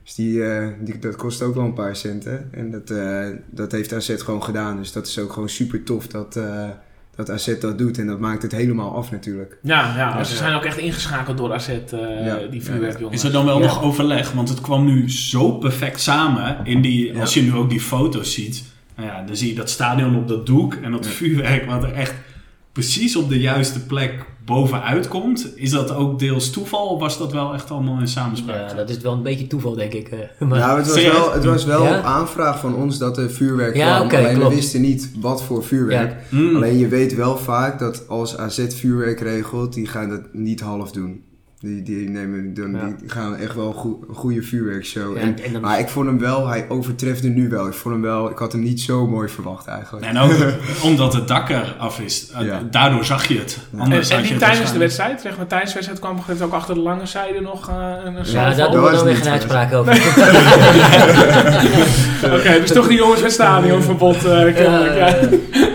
Dus die, eh, die, dat kost ook wel een paar centen. En dat, eh, dat heeft AZ gewoon gedaan. Dus dat is ook gewoon super tof dat, eh, dat AZ dat doet. En dat maakt het helemaal af natuurlijk. ja, ja, Ja. ze zijn ook echt ingeschakeld door AZ, eh, Ja. die vuurwerkjongens. Is er dan wel Ja. nog overleg? Want het kwam nu zo perfect samen. In die, Ja. Als je nu ook die foto's ziet. Nou ja, dan zie je dat stadion op dat doek. En dat Ja. vuurwerk wat er echt precies op de juiste plek bovenuit komt. Is dat ook deels toeval? Of was dat wel echt allemaal in samenspraak? ja, dat is wel een beetje toeval, denk ik. eh. maar, Nou, het was wel, het was wel Ja? op aanvraag van ons dat er vuurwerk Ja, kwam. alleen klopt. we wisten niet wat voor vuurwerk. Hmm. Alleen je weet wel vaak dat als AZ vuurwerk regelt, die gaan dat niet half doen. Die, die, nemen, dan, Ja. die gaan echt wel een goede vuurwerkshow. Ja, En, en dan- maar ik vond hem wel, hij overtrefte nu wel. Ik vond hem wel, ik had hem niet zo mooi verwacht eigenlijk. En ook *laughs* omdat het dak eraf is. Uh, Ja. Daardoor zag je het. Ja. En, Anders en had je die het tijdens de wedstrijd, zeg maar tijdens de wedstrijd kwam moment ook achter de lange zijde nog eh, een, een ja, daar dat doen we was dan weer geen uitspraak over. *laughs* Oké, dus toch die jongens met stadionverbod uh. Ja, ja.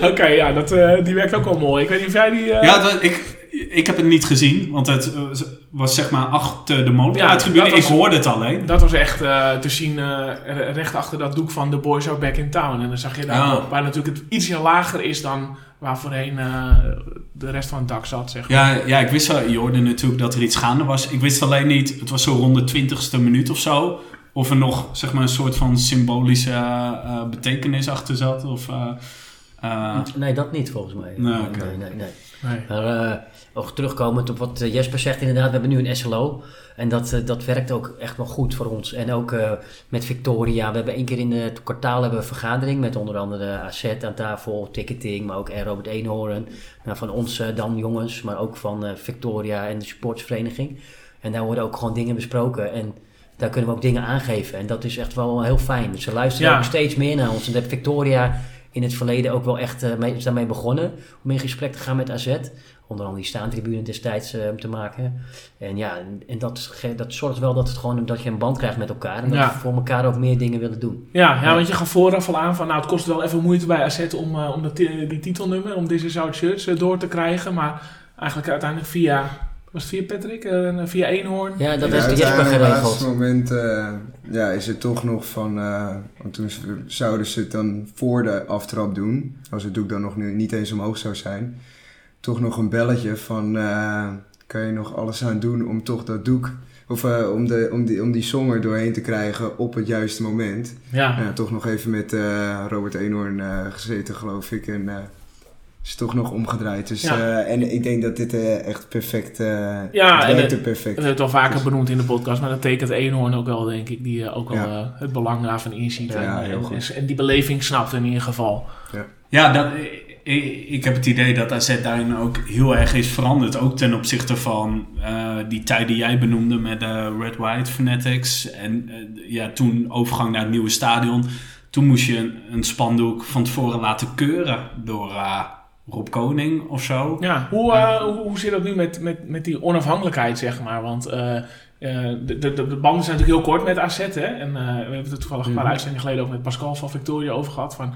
*laughs* Oké, ja, dat, eh, die werkt ook wel mooi. Ik weet niet of jij die... eh, Ja, dat, ik, ik heb het niet gezien. Want het eh, was zeg maar achter de Ja, motortribune. dat was- Ik hoorde het alleen. Dat was echt eh, te zien eh, recht achter dat doek van The Boys Are Back in Town. En dan zag je daar, Ja. waar natuurlijk het ietsje lager is dan waar voorheen eh, de rest van het dak zat, zeg maar. Ja, ja, ik wist wel, je hoorde natuurlijk dat er iets gaande was. Ik wist alleen niet, het was zo rond de twintigste minuut of zo. Of er nog zeg maar, een soort van symbolische eh, betekenis achter zat. Of, eh, eh, Nee, dat niet volgens mij. Nee, oké. nee, nee, nee. Nee. Maar ook terugkomend op wat eh, Jesper zegt, inderdaad, we hebben nu een SLO. En dat, eh, dat werkt ook echt wel goed voor ons. En ook eh, met Victoria. We hebben één keer in het kwartaal hebben we een vergadering met onder andere AZ aan tafel, ticketing, maar ook Robert Eenhoorn. Nou, van ons dan jongens, maar ook van Victoria en de supportsvereniging. En daar worden ook gewoon dingen besproken. En daar kunnen we ook dingen aangeven. En dat is echt wel heel fijn. Dus ze luisteren Ja. ook steeds meer naar ons. En dat Victoria in het verleden ook wel echt mee, is daarmee begonnen. Om in gesprek te gaan met AZ. Onder andere die staantribune destijds eh, te maken. En ja, en, en dat, dat zorgt wel dat, het gewoon, dat je een band krijgt met elkaar. En dat Ja. we voor elkaar ook meer dingen willen doen. Ja, ja, want je gaf vooraf al aan van, nou, het kost wel even moeite bij AZ om, eh, om dat, die titelnummer, om deze Out Shirts eh, door te krijgen. Maar eigenlijk uiteindelijk via, was het via Patrick, Eh, via Eenhoorn? Ja, dat Ja, is de Jesper uiteindelijk, op het laatste geregeld. moment eh, ja, is het toch nog van... eh, want toen ze- zouden ze het dan voor de aftrap doen. Als het doek dan nog nu niet eens omhoog zou zijn. Toch nog een belletje van... eh, kan je nog alles aan doen om toch dat doek... Of eh, om, de, om, die, om die song er doorheen te krijgen op het juiste moment. Ja. Toch nog even met eh, Robert Eenhoorn eh, gezeten, geloof ik. En eh, is toch nog omgedraaid. Dus, Ja. eh, en ik denk dat dit eh, echt perfect... eh Ja, het en perfect. We hebben het al vaker benoemd in de podcast, maar dat tekent Eenhoorn ook wel, denk ik. Die ook wel Ja. het belang daarvan inziet. Ja, en, heel en- goed. en die beleving snapt in ieder geval. Ja, dat, ik, ik heb het idee dat AZ daarin ook heel erg is veranderd. Ook ten opzichte van eh, die tijd die jij benoemde met de Red White Fanatics. En eh, ja, toen overgang naar het nieuwe stadion. Toen moest je een, een spandoek van tevoren laten keuren door uh, Rob Koning of zo. Ja, hoe, hoe, hoe zit dat nu met, met, met die onafhankelijkheid, zeg maar? Want uh, de, de, de banden zijn natuurlijk heel kort met AZ, hè? En we hebben het toevallig een paar mm -hmm. uitzendingen geleden ook met Pascal van Victoria over gehad. Van,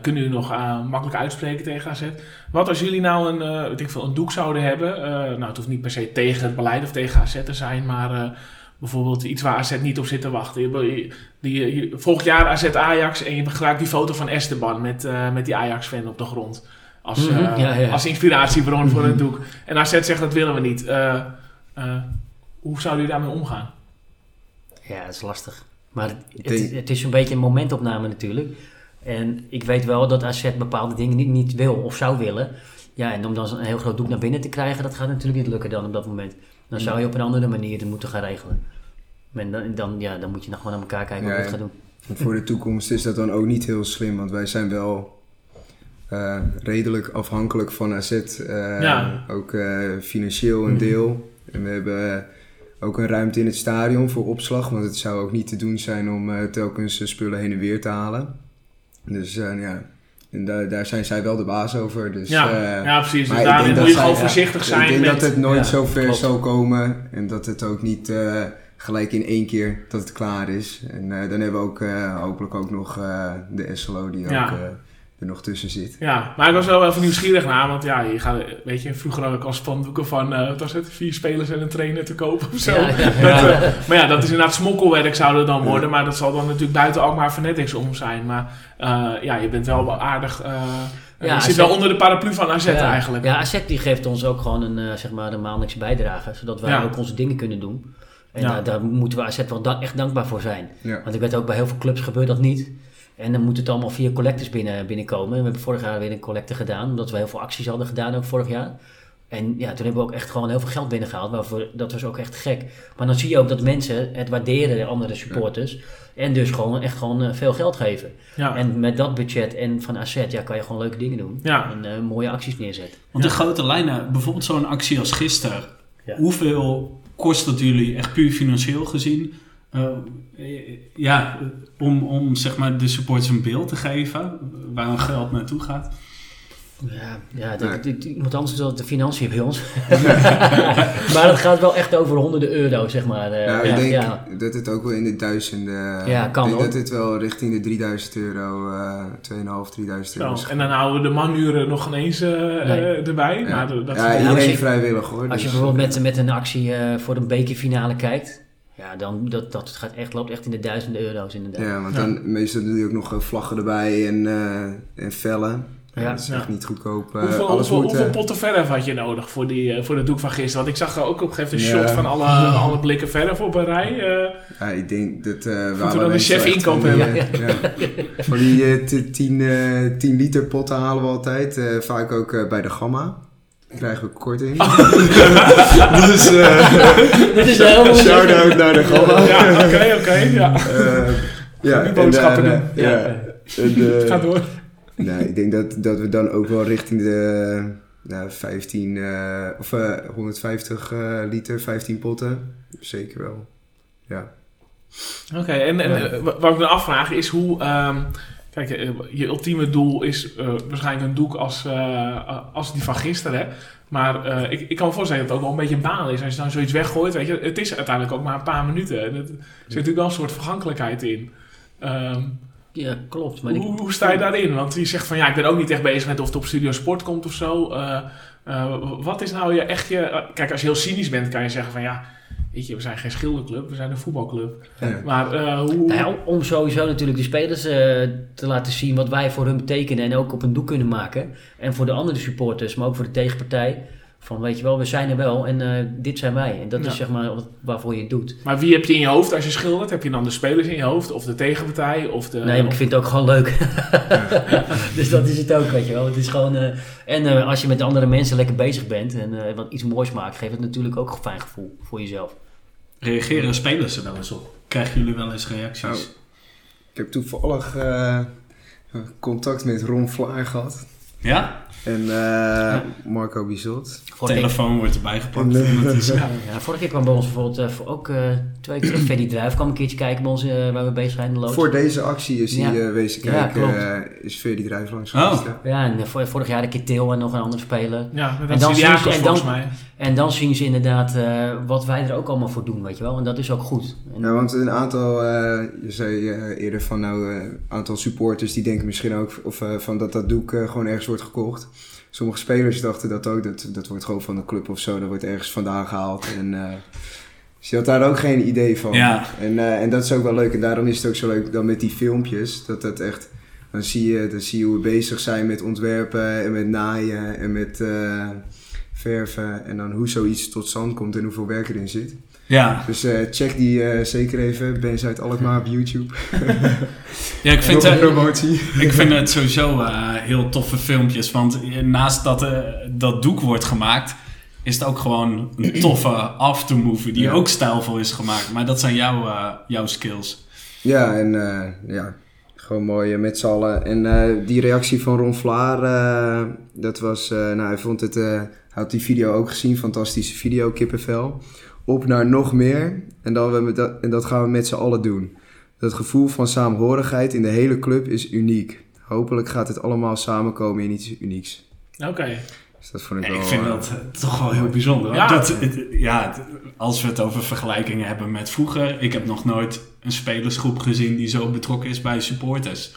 kunnen jullie nog makkelijk uitspreken tegen AZ? Wat als jullie nou een, weet ik veel, een doek zouden hebben? nou, het hoeft niet per se tegen het beleid of tegen AZ te zijn, maar bijvoorbeeld iets waar AZ niet op zit te wachten. Je, die, je, volgend jaar AZ Ajax en je gebruikt die foto van Esteban met, uh, met die Ajax-fan op de grond. Als, mm -hmm. ja, ja. als inspiratiebron voor het doek. En AZ zegt dat willen we niet. Uh, hoe zouden jullie daarmee omgaan? Ja, dat is lastig. Maar het, het, het is een beetje een momentopname natuurlijk. En ik weet wel dat AZ bepaalde dingen niet, niet wil of zou willen. Ja, en om dan een heel groot doek naar binnen te krijgen, dat gaat natuurlijk niet lukken dan op dat moment. Dan zou je op een andere manier het moeten gaan regelen. En dan, dan, ja, dan moet je nog gewoon naar elkaar kijken ja, hoe je het gaat doen. Voor de toekomst is dat dan ook niet heel slim, want wij zijn wel uh, redelijk afhankelijk van AZ. Uh, ja. Ook uh, financieel een deel. En we hebben ook een ruimte in het stadion voor opslag, want het zou ook niet te doen zijn om telkens spullen heen en weer te halen. Dus ja, en daar, daar zijn zij wel de baas over. Dus, ja, uh, ja, precies. Dus daarin moet je gewoon voorzichtig zijn. Ik denk met, dat het nooit ja, zo ver klopt. zal komen. En dat het ook niet uh, gelijk in één keer dat het klaar is. En uh, dan hebben we ook hopelijk ook nog de SLO die ook er nog tussen zit. Ja, maar ik was wel even nieuwsgierig naar, want ja, je gaat, weet je, vroeger had ik al spandoeken van, eh, wat was het, vier spelers en een trainer te kopen of zo. Ja, ja, *laughs* Dat, eh, maar ja, dat is inderdaad smokkelwerk zou het dan worden, maar dat zal dan natuurlijk buiten Alkmaar Fanatics om zijn. Maar eh, ja, je bent wel aardig, eh, Ja, je zit AZ wel onder de paraplu van AZ eigenlijk. Ja, AZ die geeft ons ook gewoon een, eh, zeg maar een maandelijkse bijdrage, zodat wij Ja. ook onze dingen kunnen doen. En Ja. daar, daar moeten we AZ wel da- echt dankbaar voor zijn. Ja. Want ik weet ook bij heel veel clubs gebeurt dat niet. En dan moet het allemaal via collectors binnen, binnenkomen. We hebben vorig jaar weer een collecte gedaan, omdat we heel veel acties hadden gedaan ook vorig jaar. En ja, toen hebben we ook echt gewoon heel veel geld binnengehaald. Waarvoor, dat was ook echt gek. Maar dan zie je ook dat mensen het waarderen, de andere supporters. En dus gewoon echt gewoon eh, veel geld geven. Ja. En met dat budget en van asset, ja, kan je gewoon leuke dingen doen. Ja. En eh, mooie acties neerzetten. Want de grote lijnen, bijvoorbeeld zo'n actie als gisteren. Hoeveel kost het jullie echt puur financieel gezien? Eh, ja, om, om zeg maar de supporters een beeld te geven waar hun geld naartoe gaat. Ja, ja dat, Nee. dat- iemand anders doet de financiën bij ons. *laughs* maar het gaat wel echt over honderden euro, zeg maar. eh, Nou, ja, ik denk ja. dat het ook wel in de duizenden... Ja, kan Ik denk dat het wel richting de 3000 euro, eh 2.500, 3000 euro en dan houden we de manuren nog ineens eh, Nee. eh, erbij. Ja, Maar dat, dat ja Ja, iedereen je- vrijwillig hoor. Als je dus, bijvoorbeeld met, met een actie eh, voor een bekerfinale kijkt, ja, dan dat, dat gaat echt, loopt echt in de duizenden euro's inderdaad. Ja, want Ja. dan meestal doe je ook nog eh, vlaggen erbij en, eh en vellen. Ja, Ja. dat is Ja. echt niet goedkoop. Eh, Hoeveel, alles hoeveel, moet... hoeveel potten verf had je nodig voor, die, eh, voor het doek van gisteren? Want ik zag ook op een gegeven moment een Ja. shot van alle, *laughs* alle blikken verf op een rij. eh. Ja, ik denk dat... eh we dan een chef inkoop hebben. ja. *laughs* Van die eh, t- 10 eh, 10 liter potten halen we altijd. eh, vaak ook eh, bij de Gamma. Krijgen we korting. *laughs* dus eh *laughs* Dit is helemaal shout-out naar de Gamma. ja, oké, oké. ja. Eh, ja, Die en, boodschappen eh, doen. ja. Ja. En, eh, *laughs* Ga door. Nee, ik denk dat, dat we dan ook wel richting de nou, 15 eh, of eh, 150 eh, liter, 15 potten. Zeker wel. Ja. Oké, en, en eh, wa- wat ik me afvraag is hoe... ehm, kijk, eh, je ultieme doel is eh, waarschijnlijk een doek als, eh, als die van gisteren. Maar ik, ik kan me voorstellen dat het ook wel een beetje een baan is. Als je dan zoiets weggooit, weet je. Het is uiteindelijk ook maar een paar minuten. En er zit natuurlijk wel een soort vergankelijkheid in. Ehm, Ja, klopt. Maar ik- hoe, hoe sta je daarin? Want je zegt van ja, ik ben ook niet echt bezig met of het op Studio Sport komt of zo. Wat is nou je echt je... kijk, als je heel cynisch bent, kan je zeggen van ja, weet je, we zijn geen schilderclub, we zijn een voetbalclub. Ja. Maar eh, hoe... Nou ja, om- om sowieso natuurlijk de spelers eh, te laten zien wat wij voor hun betekenen en ook op een doek kunnen maken. En voor de andere supporters, maar ook voor de tegenpartij. Van weet je wel, we zijn er wel en eh, dit zijn wij. En dat Ja. is zeg maar wat, waarvoor je het doet. Maar wie heb je in je hoofd als je schildert? Heb je dan de spelers in je hoofd? Of de tegenpartij? Of de, Nee, maar ik vind het ook gewoon leuk. *laughs* dus dat is het ook, weet je wel. Het is gewoon, eh, en eh, als je met andere mensen lekker bezig bent en eh, wat iets moois maakt, geeft het natuurlijk ook een fijn gevoel voor jezelf. Reageren spelers er wel eens op? Krijgen jullie wel eens reacties? Nou, Ik heb toevallig eh, contact met Ron Vlaar gehad. Ja? En eh, Marco Bizot. De keer, telefoon wordt erbij gepakt. Is- ja, ja, vorige keer kwam bij ons bijvoorbeeld eh, voor ook eh, twee weken terug. Ferdy Druif kwam een keertje kijken bij ons waar we bezig zijn in de. Voor deze actie is hij Ja. wezen kijken. eh, is Verdi Drijf langs Oh. geweest. ja. En vor- vorig jaar een keer Til en nog een ander speler. Ja, En dat dan zien ze- en dan- volgens mij. En dan zien ze inderdaad eh, wat wij er ook allemaal voor doen, weet je wel. En dat is ook goed. En, Ja, want een aantal, eh, je zei eerder van nou, eh, een aantal supporters die denken misschien ook of, van dat dat doek gewoon ergens wordt gekocht. Sommige spelers dachten dat ook, dat, dat wordt gewoon van de club of zo, dat wordt ergens vandaan gehaald. En, eh, dus je had daar ook geen idee van. Ja. En, eh, en dat is ook wel leuk. En daarom is het ook zo leuk dan met die filmpjes, dat dat echt, dan zie je, dan zie je hoe we bezig zijn met ontwerpen en met naaien en met eh, verven. En dan hoe zoiets tot stand komt en hoeveel werk erin zit. Ja. Dus eh, check die eh, zeker even. Ben Zuid Alkmaar op YouTube. *laughs* ja, ik vind, het, promotie. ik vind het *laughs* sowieso eh, heel toffe filmpjes. Want naast dat eh, dat doek wordt gemaakt, is het ook gewoon een *clears throat* toffe aftermovie die Ja. ook stijlvol is gemaakt. Maar dat zijn jouw, eh, jouw skills. Ja, en eh, ja, gewoon mooi eh, met z'n allen. En eh, die reactie van Ron Vlaar, eh, dat was, eh, nou hij vond het, eh, hij had die video ook gezien, fantastische video, kippenvel. Op naar nog meer en, dan we met dat, en dat gaan we met z'n allen doen. Dat gevoel van saamhorigheid in de hele club is uniek. Hopelijk gaat het allemaal samenkomen in iets unieks. Oké. Dus dat vond ik Ja, wel... ik vind eh, dat eh, toch wel heel bijzonder. Ja. Dat, het- ja, het- als we het over vergelijkingen hebben met vroeger. Ik heb nog nooit een spelersgroep gezien die zo betrokken is bij supporters.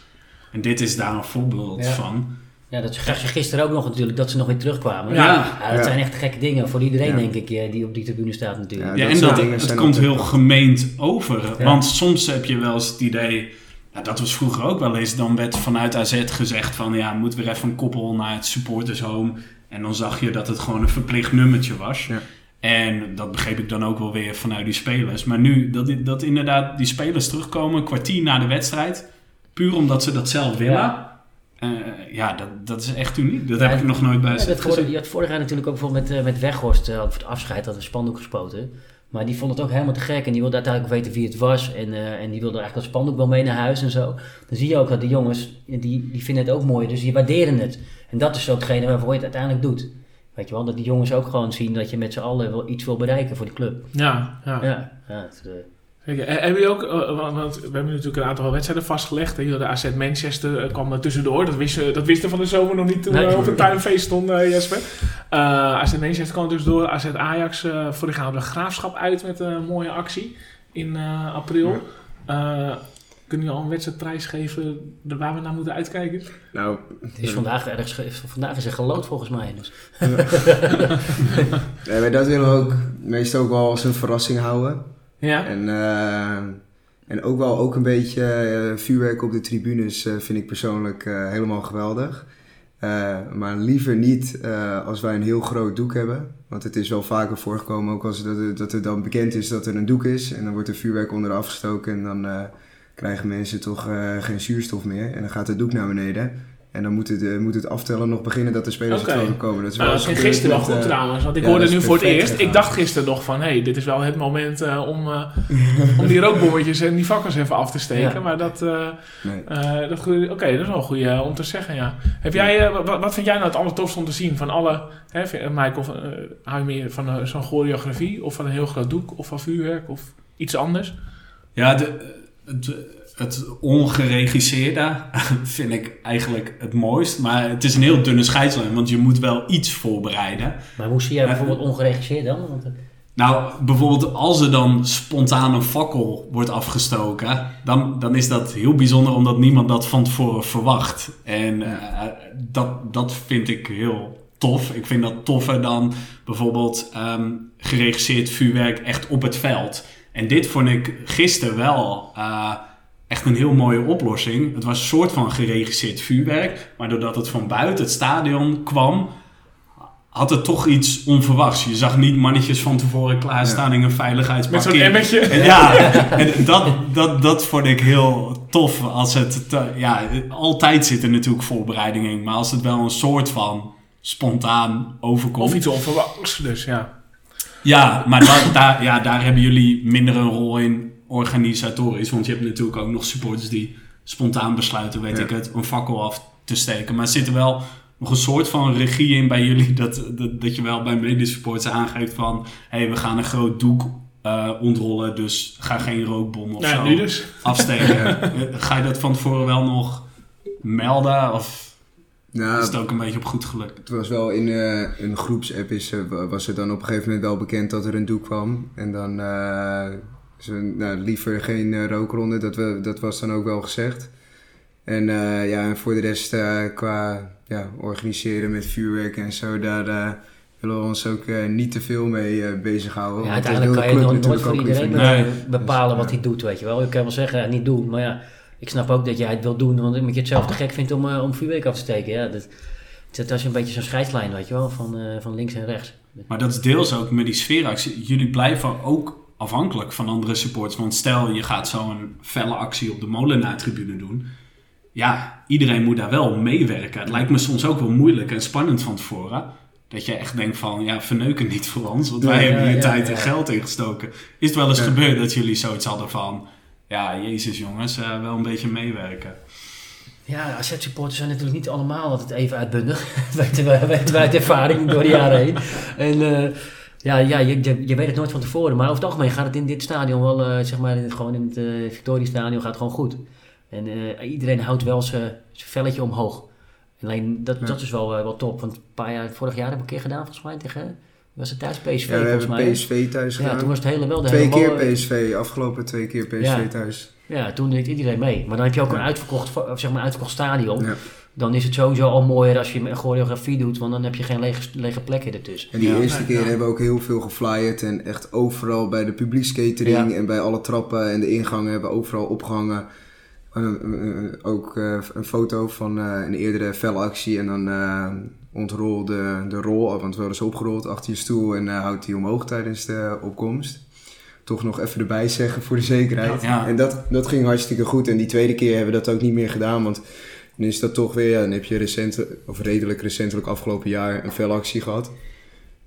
En dit is daar een voorbeeld Ja. van. Ja, dat zag je gisteren ook nog natuurlijk, dat ze nog weer terugkwamen. Ja. Ja, dat Ja. zijn echt gekke dingen voor iedereen, Ja. denk ik, eh, die op die tribune staat natuurlijk. Ja, Ja, dat en dat, het komt heel gemeend over. Ja. Want soms heb je wel eens het idee... Ja, dat was vroeger ook wel eens. Dan werd vanuit AZ gezegd van... Ja, moet weer even een koppel naar het supportershome. En dan zag je dat het gewoon een verplicht nummertje was. Ja. En dat begreep ik dan ook wel weer vanuit die spelers. Maar nu, dat, dat inderdaad die spelers terugkomen... een kwartier na de wedstrijd... puur omdat ze dat zelf willen... Ja. Ja, dat, dat is echt uniek. Dat Ja, heb ik nog nooit bij Ja, dat je had vorig jaar natuurlijk ook bijvoorbeeld met, eh, met Weghorst, eh, voor het afscheid, dat we spandoek gespoten. Maar die vond het ook helemaal te gek en die wilde uiteindelijk weten wie het was. En, eh, en die wilde eigenlijk dat spandoek wel mee naar huis en zo. Dan zie je ook dat de jongens, die, die vinden het ook mooi, dus die waarderen het. En dat is ook hetgene waarvoor je het uiteindelijk doet. Weet je wel, dat die jongens ook gewoon zien dat je met z'n allen wel iets wil bereiken voor de club. Ja, ja. Ja, ja het, eh, Kijk, eh, hebben jullie ook, eh, want want we hebben natuurlijk een aantal wedstrijden vastgelegd. hè. De AZ Manchester eh, kwam er tussendoor. Dat wisten, dat wisten we van de zomer nog niet toen Nee. we op het tuinfeest stonden, eh, Jesper. Eh AZ Manchester kwam er tussendoor. AZ Ajax, eh vorig jaar hadden we graafschap uit met een mooie actie in eh, april. Eh, kunnen jullie al een wedstrijdprijs geven waar we naar moeten uitkijken? Nou, het is vandaag ergens, ge- vandaag is er gelood volgens mij. Dus. *laughs* nee, maar dat willen we ook meestal ook wel als een verrassing houden. Ja? En, eh, en ook wel ook een beetje eh, vuurwerk op de tribunes eh, vind ik persoonlijk helemaal geweldig. Maar liever niet als wij een heel groot doek hebben. Want het is wel vaker voorgekomen, ook als dat, het- dat het dan bekend is dat er een doek is. En dan wordt er vuurwerk onder afgestoken en dan krijgen mensen toch geen zuurstof meer. En dan gaat het doek naar beneden. En dan moet het, eh, moet het aftellen nog beginnen dat de spelers het gewoon komen. Dat is Nou, wel dat ging eens gisteren wel goed eh, trouwens, want ik ja, hoorde nu voor het eerst. Ik dacht gisteren nog van, hé, hey, dit is wel het moment eh, om, eh, om die rookbommetjes en die vakkers even af te steken. Ja. Maar dat, eh, Nee. eh, dat goeie- oké, dat is wel goed om te zeggen, ja. Heb jij, eh, wat, wat vind jij nou het allertofste om te zien van alle, hè, vind- Michael, van, eh, hou je meer van zo'n choreografie of van een heel groot doek of van vuurwerk of iets anders? Ja, de, het, het ongeregisseerde vind ik eigenlijk het mooist. Maar het is een heel dunne scheidslijn, want je moet wel iets voorbereiden. Maar hoe zie jij bijvoorbeeld ongeregisseerd dan? Want, eh, Nou, bijvoorbeeld als er dan spontaan een fakkel wordt afgestoken, dan, dan is dat heel bijzonder omdat niemand dat van tevoren verwacht. En eh, dat, dat vind ik heel tof. Ik vind dat toffer dan bijvoorbeeld ehm, geregisseerd vuurwerk echt op het veld. En dit vond ik gisteren wel eh, echt een heel mooie oplossing. Het was een soort van geregisseerd vuurwerk, maar doordat het van buiten het stadion kwam, had het toch iets onverwachts. Je zag niet mannetjes van tevoren klaarstaan in een Met veiligheidspakket. zo'n emmertje? En ja, *laughs* en dat, dat, dat vond ik heel tof. Als het, te- ja, altijd zit er natuurlijk voorbereiding in. Maar als het wel een soort van spontaan overkomt. Of iets onverwachts, dus ja. Ja, maar da- daar, ja, daar hebben jullie minder een rol in organisatorisch. Want je hebt natuurlijk ook nog supporters die spontaan besluiten, weet Ja. ik het, een fakkel af te steken. Maar er zitten wel nog een soort van regie in bij jullie? Dat, dat, dat je wel bij medesupporters aangeeft van... hé, hey, we gaan een groot doek uh, ontrollen, dus ga geen rookbom of zo nu dus. afsteken. *laughs* Eh, ga je dat van tevoren wel nog melden? Of Nou, is het ook een beetje op goed geluk? Het was wel in eh, een groepsapp is, was het dan op een gegeven moment wel bekend dat er een doek kwam. En dan eh, nou, liever geen eh, rookronde, dat, we, dat was dan ook wel gezegd. En eh, ja, en voor de rest eh, qua ja, organiseren met vuurwerk en zo, daar eh, willen we ons ook niet te veel mee eh, bezighouden. Ja, uiteindelijk kan je club nooit, voor iedereen Nee. bepalen Dus, wat ja. hij doet, weet je wel. Je kan wel zeggen, ja, niet doen, maar ja, ik snap ook dat jij het wil doen, want omdat je het zelf te gek vindt om, om vuurwerk af te steken. Ja, dat, dat is een beetje zo'n scheidslijn, weet je wel, van, eh, van links en rechts. Maar dat is deels ook met die sfeeractie. Jullie blijven ook afhankelijk van andere supporters. Want stel je gaat zo'n felle actie op de Molenaar-tribune doen. Ja, iedereen moet daar wel meewerken. Het lijkt me soms ook wel moeilijk en spannend van tevoren. Dat je echt denkt van, ja, verneuken niet voor ons. Want wij Ja, hebben hier ja, tijd ja. en geld ingestoken. Is het wel eens Ja. gebeurd dat jullie zoiets hadden van... Ja, jezus jongens, eh, wel een beetje meewerken. Ja, AZ-supporters zijn natuurlijk niet allemaal altijd even uitbundig. *laughs* Weten we weten wij uit ervaring door de jaren heen. En eh, ja, ja je, je, je weet het nooit van tevoren. Maar over het algemeen gaat het in dit stadion wel, eh, zeg maar, in het- gewoon in het uh, Victoriastadion gaat het gewoon goed. En eh, iedereen houdt wel zijn velletje omhoog. Alleen dat, Ja. dat is wel, eh, wel top. Want een paar jaar, vorig jaar hebben we een keer gedaan volgens mij tegen... Was het thuis PSV Ja, we hebben mij? PSV thuis Ja, gedaan. toen was het hele wel de twee hele keer PSV, afgelopen twee keer PSV Ja. thuis. Ja, toen deed iedereen mee. Maar dan heb je ook Ja. een uitverkocht, zeg maar, uitverkocht stadion. Ja. Dan is het sowieso al mooier als je een choreografie doet, want dan heb je geen lege, lege plekken ertussen. En die Ja. eerste Ja, keer ja. hebben we ook heel veel geflyerd en echt overal bij de publiekscatering Ja. en bij alle trappen en de ingangen hebben we overal opgehangen. Eh, eh, ook eh, een foto van eh, een eerdere felactie en dan eh ontrol de, de rol, want we hadden ze opgerold achter je stoel en eh houdt die omhoog tijdens de opkomst. Toch nog even erbij zeggen voor de zekerheid. Ja. En dat, dat ging hartstikke goed. En die tweede keer hebben we dat ook niet meer gedaan, want dan is dat toch weer, ja, dan heb je recent, of redelijk recentelijk afgelopen jaar een felactie gehad.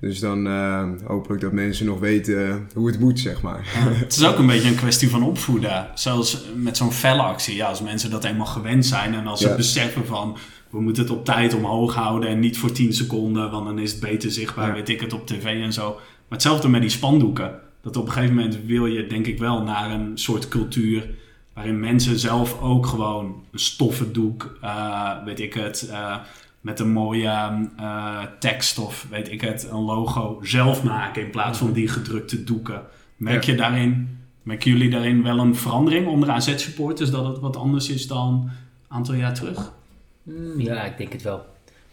Dus dan eh, hopelijk dat mensen nog weten eh, hoe het moet, zeg maar. Het is ook een beetje een kwestie van opvoeden. Zoals met zo'n felle actie. Ja, als mensen dat eenmaal gewend zijn en als ze beseffen van... we moeten het op tijd omhoog houden en niet voor 10 seconden... want dan is het beter zichtbaar, Ja. weet ik het, op tv en zo. Maar hetzelfde met die spandoeken. Dat op een gegeven moment wil je denk ik wel naar een soort cultuur... waarin mensen zelf ook gewoon een stoffen doek, eh, weet ik het... eh, met een mooie eh, tekst of weet ik het, een logo zelf maken in plaats van die gedrukte doeken. Merk je daarin, merken jullie daarin wel een verandering onder AZ-supporters dat het wat anders is dan een aantal jaar terug? Hmm, ja, ik denk het wel.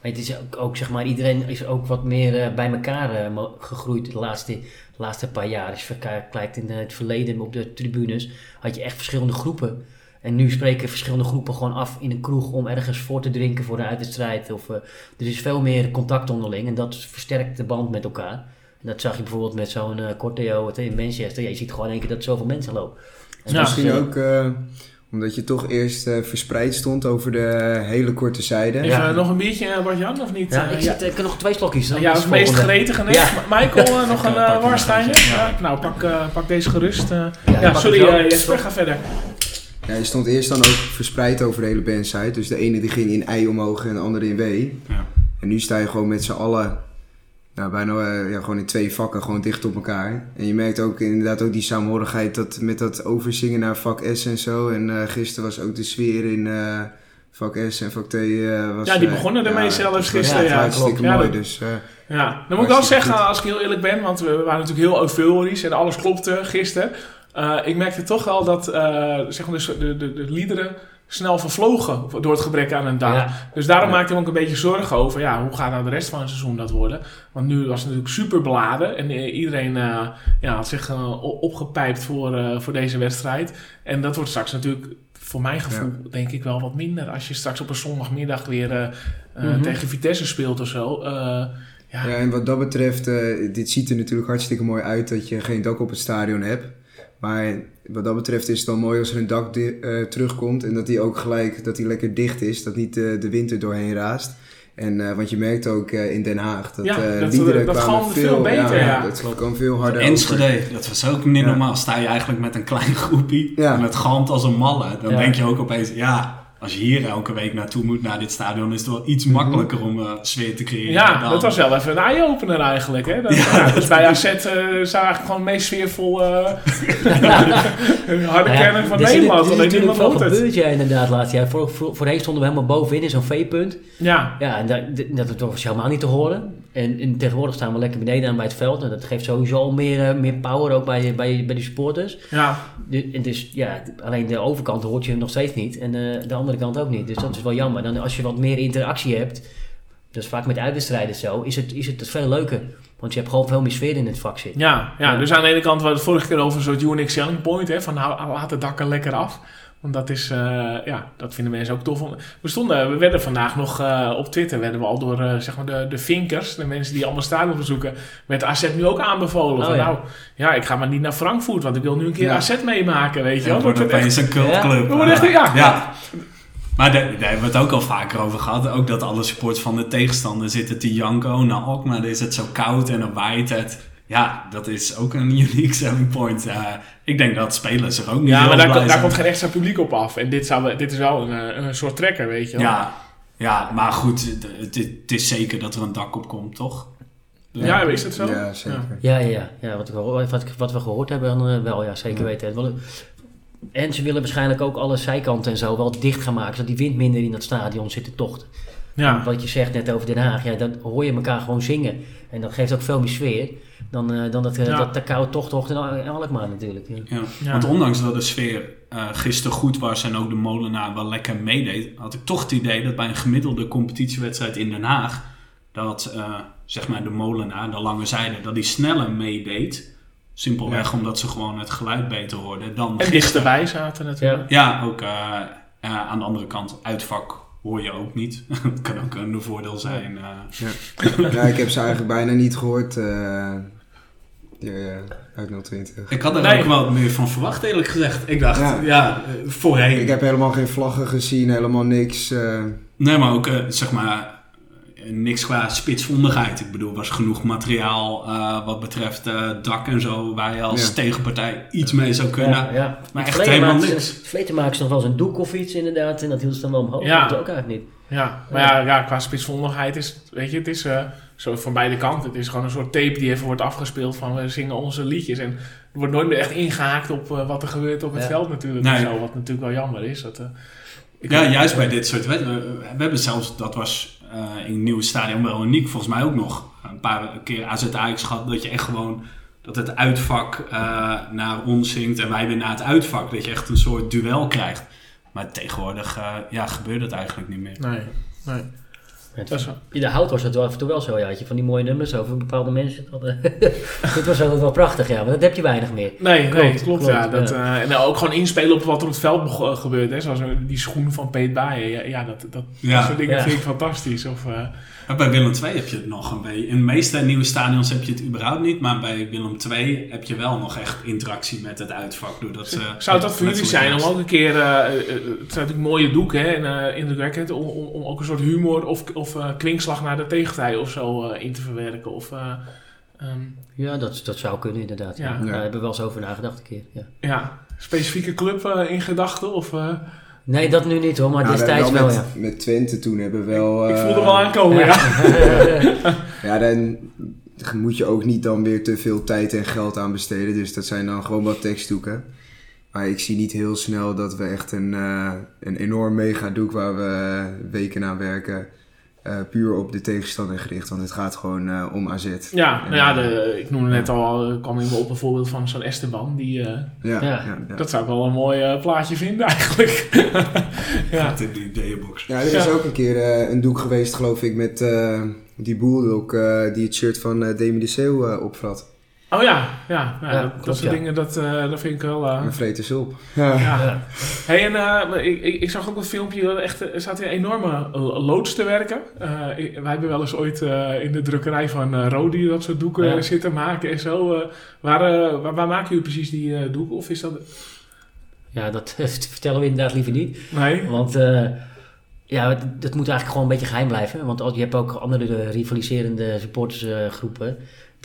Maar het is ook, ook zeg maar, iedereen is ook wat meer eh, bij elkaar eh, gegroeid de laatste, de laatste paar jaar. Als je kijkt in het verleden op de tribunes, had je echt verschillende groepen. En nu spreken verschillende groepen gewoon af in een kroeg om ergens voor te drinken voor een uitwedstrijd. Of, eh, er is veel meer contact onderling en dat versterkt de band met elkaar. En dat zag je bijvoorbeeld met zo'n eh Corteo in Manchester. Ja, je ziet gewoon in één keer dat zoveel mensen lopen. En is, Misschien eh, ook eh, omdat je toch eerst eh, verspreid stond over de hele korte zijde. Even Ja. eh, nog een biertje, eh, Bart-Jan, of niet? Ja, Eh, ik, zit, ik heb nog twee slokjes. dan Ja, is het meest gretige. Ja. Michael, nog een uh, nou, pak, eh, pak deze gerust. eh. Ja, ja, pak sorry eh, Jesper, ga verder. Ja, je stond eerst dan ook verspreid over de hele bandsite. Dus de ene die ging in I omhoog en de andere in W. Ja. En nu sta je gewoon met z'n allen, nou, bijna eh, ja, gewoon in twee vakken, gewoon dicht op elkaar. En je merkt ook inderdaad ook die saamhorigheid dat, met dat overzingen naar vak S en zo. En eh gisteren was ook de sfeer in eh, vak S en vak T. eh, was, Ja, die begonnen ermee ja, zelfs gisteren, echt ja, hartstikke. Ja, mooi. dat- Dus, Ja, dan moet ik wel zeggen, goed. als ik heel eerlijk ben, want we waren natuurlijk heel euforisch en alles klopte gisteren. Ik merkte toch wel dat zeg maar de, de, de, de liederen snel vervlogen door het gebrek aan een dag. Ja. Dus daarom Ja. maakte ik me ook een beetje zorgen over, ja, hoe gaat nou de rest van het seizoen dat worden? Want nu was het natuurlijk super beladen en eh, iedereen eh, ja, had zich eh, opgepijpt voor, voor deze wedstrijd. En dat wordt straks natuurlijk, voor mijn gevoel, denk ik wel wat minder. Als je straks op een zondagmiddag weer Mhm. tegen Vitesse speelt of zo. Ja, Ja, en wat dat betreft, dit ziet er natuurlijk hartstikke mooi uit dat je geen dak op het stadion hebt. Maar wat dat betreft is het dan mooi als er een dak eh, terugkomt en dat die ook gelijk, dat die lekker dicht is, dat niet eh, de wind er doorheen raast. En, eh, want je merkt ook eh, in Den Haag dat Ja, dat- liederen dat kwamen galmde veel beter, ja. Dat kwam veel harder over. Enschede, dat was ook niet Ja. normaal. Sta je eigenlijk met een klein groepie Ja. en het galmt als een malle. Dan Ja. denk je ook opeens, ja, als je hier elke week naartoe moet, naar dit stadion, is het wel iets makkelijker om uh, sfeer te creëren. Ja, dan- dat was wel even een eye-opener eigenlijk. Hè? Dat, *laughs* Ja, ja, dat dus bij AZ eh zou eigenlijk gewoon het meest sfeervol eh, *laughs* harde Nou van Nederland. Alleen natuurlijk niemand wel hoort het. gebeurd, ja, inderdaad, laatst jaar. Voor, voor, voorheen stonden we helemaal bovenin in zo'n V-punt. Ja, Ja, en dat, dat, dat was helemaal niet te horen. En, en tegenwoordig staan we lekker beneden aan bij het veld. En dat geeft sowieso al meer, eh, meer power ook bij, bij, bij die supporters. ja, De- en dus ja, alleen de overkant hoort je nog steeds niet. En eh, de andere kant ook niet. Dus dat is wel jammer. Dan als je wat meer interactie hebt, dat is vaak met uitwedstrijden zo, is het, is het veel leuker. Want je hebt gewoon veel meer sfeer in het vak zitten. ja, ja, dus aan de ene kant hadden we het vorige keer over een soort unique selling point. Hè, van nou, laat de dakken lekker af. Want dat is, eh, ja, dat vinden mensen ook tof. We stonden, we werden vandaag nog eh, op Twitter, werden we al door eh, zeg maar de, de vinkers, de mensen die allemaal stadion bezoeken, werd AZ nu ook aanbevolen. Oh, van, ja. Nou, ja, ik ga maar niet naar Frankfurt, want ik wil nu een keer Ja. AZ meemaken, weet je Ja, wel. het wordt Dat wordt echt- opeens een cultclub. We worden echt, ja, Ja. Maar daar, daar hebben we het ook al vaker over gehad. Ook dat alle supporters van de tegenstander zitten te janken. Nou, ook maar is het zo koud en dan waait het. Ja, dat is ook een *laughs* unique selling point. Eh, ik denk dat spelers er ook niet Ja, heel maar daar, daar komt geen extra publiek op af. En dit, zou, dit is wel een, eh, een soort trekker, weet je wel. Ja, ja, maar goed, het, het, is zeker dat er een dak op komt, toch? Ja, is het zo? Ja, zeker. Ja, ja, ja. ja wat, ik wat, wat we gehoord hebben, dan, eh, wel, ja, zeker Ja. weten. Wel, En ze willen waarschijnlijk ook alle zijkanten en zo wel dicht gaan maken, zodat die wind minder in dat stadion zit te tochten. Ja. Wat je zegt net over Den Haag, ja, dan hoor je elkaar gewoon zingen. En dat geeft ook veel meer sfeer dan, eh, dan dat, eh, Ja. dat de koude tochttocht in, Al- in Alkmaar natuurlijk. Ja. Ja. Ja. Want ondanks dat de sfeer eh gisteren goed was en ook de molenaar wel lekker meedeed, had ik toch het idee dat bij een gemiddelde competitiewedstrijd in Den Haag, dat eh, zeg maar de molenaar, de lange zijde, dat die sneller meedeed. Simpelweg omdat ze gewoon het geluid beter hoorden dan En dichterbij zaten natuurlijk. Ja, ook eh, eh, aan de andere kant, uitvak hoor je ook niet. *laughs* dat kan ook een voordeel zijn. eh. Ja, ik heb ze eigenlijk bijna niet gehoord. eh, eh, uit 020. Ik had er Nee. ook wel meer van verwacht, eerlijk gezegd. Ik dacht, ja, Ja. voorheen. Ik heb helemaal geen vlaggen gezien, helemaal niks. eh, Nee, maar ook, zeg maar, niks qua spitsvondigheid. Ik bedoel, er was genoeg materiaal eh, wat betreft eh, dak en zo, waar je als Ja. tegenpartij iets mee zou kunnen. Ja, ja. Maar Het echt helemaal niks. verleden maken ze nog wel eens een doek of iets inderdaad. En dat hield ze dan wel omhoog. Ja. Dat ook eigenlijk niet. Ja, maar ja, ja, qua spitsvondigheid is, weet je, het is eh, zo van beide kanten. Het is gewoon een soort tape die even wordt afgespeeld van we zingen onze liedjes. En er wordt nooit meer echt ingehaakt op wat er gebeurt op het Ja. veld natuurlijk. Nee. en Zo, wat natuurlijk wel jammer is. Dat, eh, Ja, juist bij dit soort wedstrijden. We hebben zelfs, dat was in het nieuwe stadion wel uniek, volgens mij ook nog een paar keer AZ Ajax dat je echt gewoon, dat het uitvak eh, naar ons zingt en wij weer naar het uitvak. Dat je echt een soort duel krijgt. Maar tegenwoordig eh, ja, gebeurt het eigenlijk niet meer. Nee, nee. In de hout was het wel af en toe wel zo, ja. Had je van die mooie nummers over bepaalde mensen. Dat, eh, *laughs* Dit was altijd wel prachtig, ja. Maar dat heb je weinig meer. Nee, klopt, Klopt, nee, klopt, klopt, ja. Dat, eh, en ook gewoon inspelen op wat er op het veld bego- gebeurt. Hè. Zoals eh, die schoenen van Peet Baaien. Ja, ja, dat, dat, Ja. dat soort dingen Ja. vind ik fantastisch. Of, eh, bij Willem II heb je het nog een beetje. In de meeste nieuwe stadions heb je het überhaupt niet. Maar bij Willem II heb je wel nog echt interactie met het uitvak. Doordat ze, Zou dat voor jullie zijn om ook een keer, eh, eh, het zijn natuurlijk mooie doeken hè, en eh, indrukwekkend, om, om, om ook een soort humor of, of eh, kwinkslag naar de tegenpartij of zo eh, in te verwerken? Of, eh, ehm, Ja, dat, dat zou kunnen inderdaad. Ja. Ja. Daar hebben we wel eens over nagedacht een keer. Ja. ja, specifieke club eh, in gedachten? Of, eh, Nee, dat nu niet hoor. Maar nou, destijds wel, met, ja. met Twente toen hebben we wel... ik eh, voelde wel aankomen, ja. *laughs* Ja, dan moet je ook niet dan weer te veel tijd en geld aan besteden. Dus dat zijn dan gewoon wat tekstdoeken. Maar ik zie niet heel snel dat we echt een, eh, een enorm mega doek waar we weken aan werken. Eh, puur op de tegenstander gericht. Want het gaat gewoon eh, om AZ. Ja, En, nou ja, eh, de, ik noemde net al, eh, kwam in me op een voorbeeld van zo'n Esteban. Die, eh, ja, Ja. ja. ja. Dat zou ik wel een mooi eh, plaatje vinden eigenlijk. *laughs* ja. in de ideeënbox. Ja, er is Ja. ook een keer eh, een doek geweest, geloof ik, met eh, die eh, die het shirt van eh Demi de Seeuw eh, opvrat. Oh ja, ja, ja, Ja, dat, soort ja. dingen, dat, eh, dat vind ik wel... eh, Een vleters op. Ja. ja. Ja. Hey, en eh, ik, ik, ik zag ook een filmpje, dat echt, er staat een enorme loods te werken. Eh, ik- wij hebben wel eens ooit eh, in de drukkerij van Rodi dat soort doeken Ja. zitten maken en zo. eh. waar, waar, waar maken jullie precies die eh, doeken? Of is dat... ja, dat *laughs* vertellen we inderdaad liever niet. Nee? Want eh, Ja, dat, dat moet eigenlijk gewoon een beetje geheim blijven. Want als, je hebt ook andere rivaliserende supportersgroepen.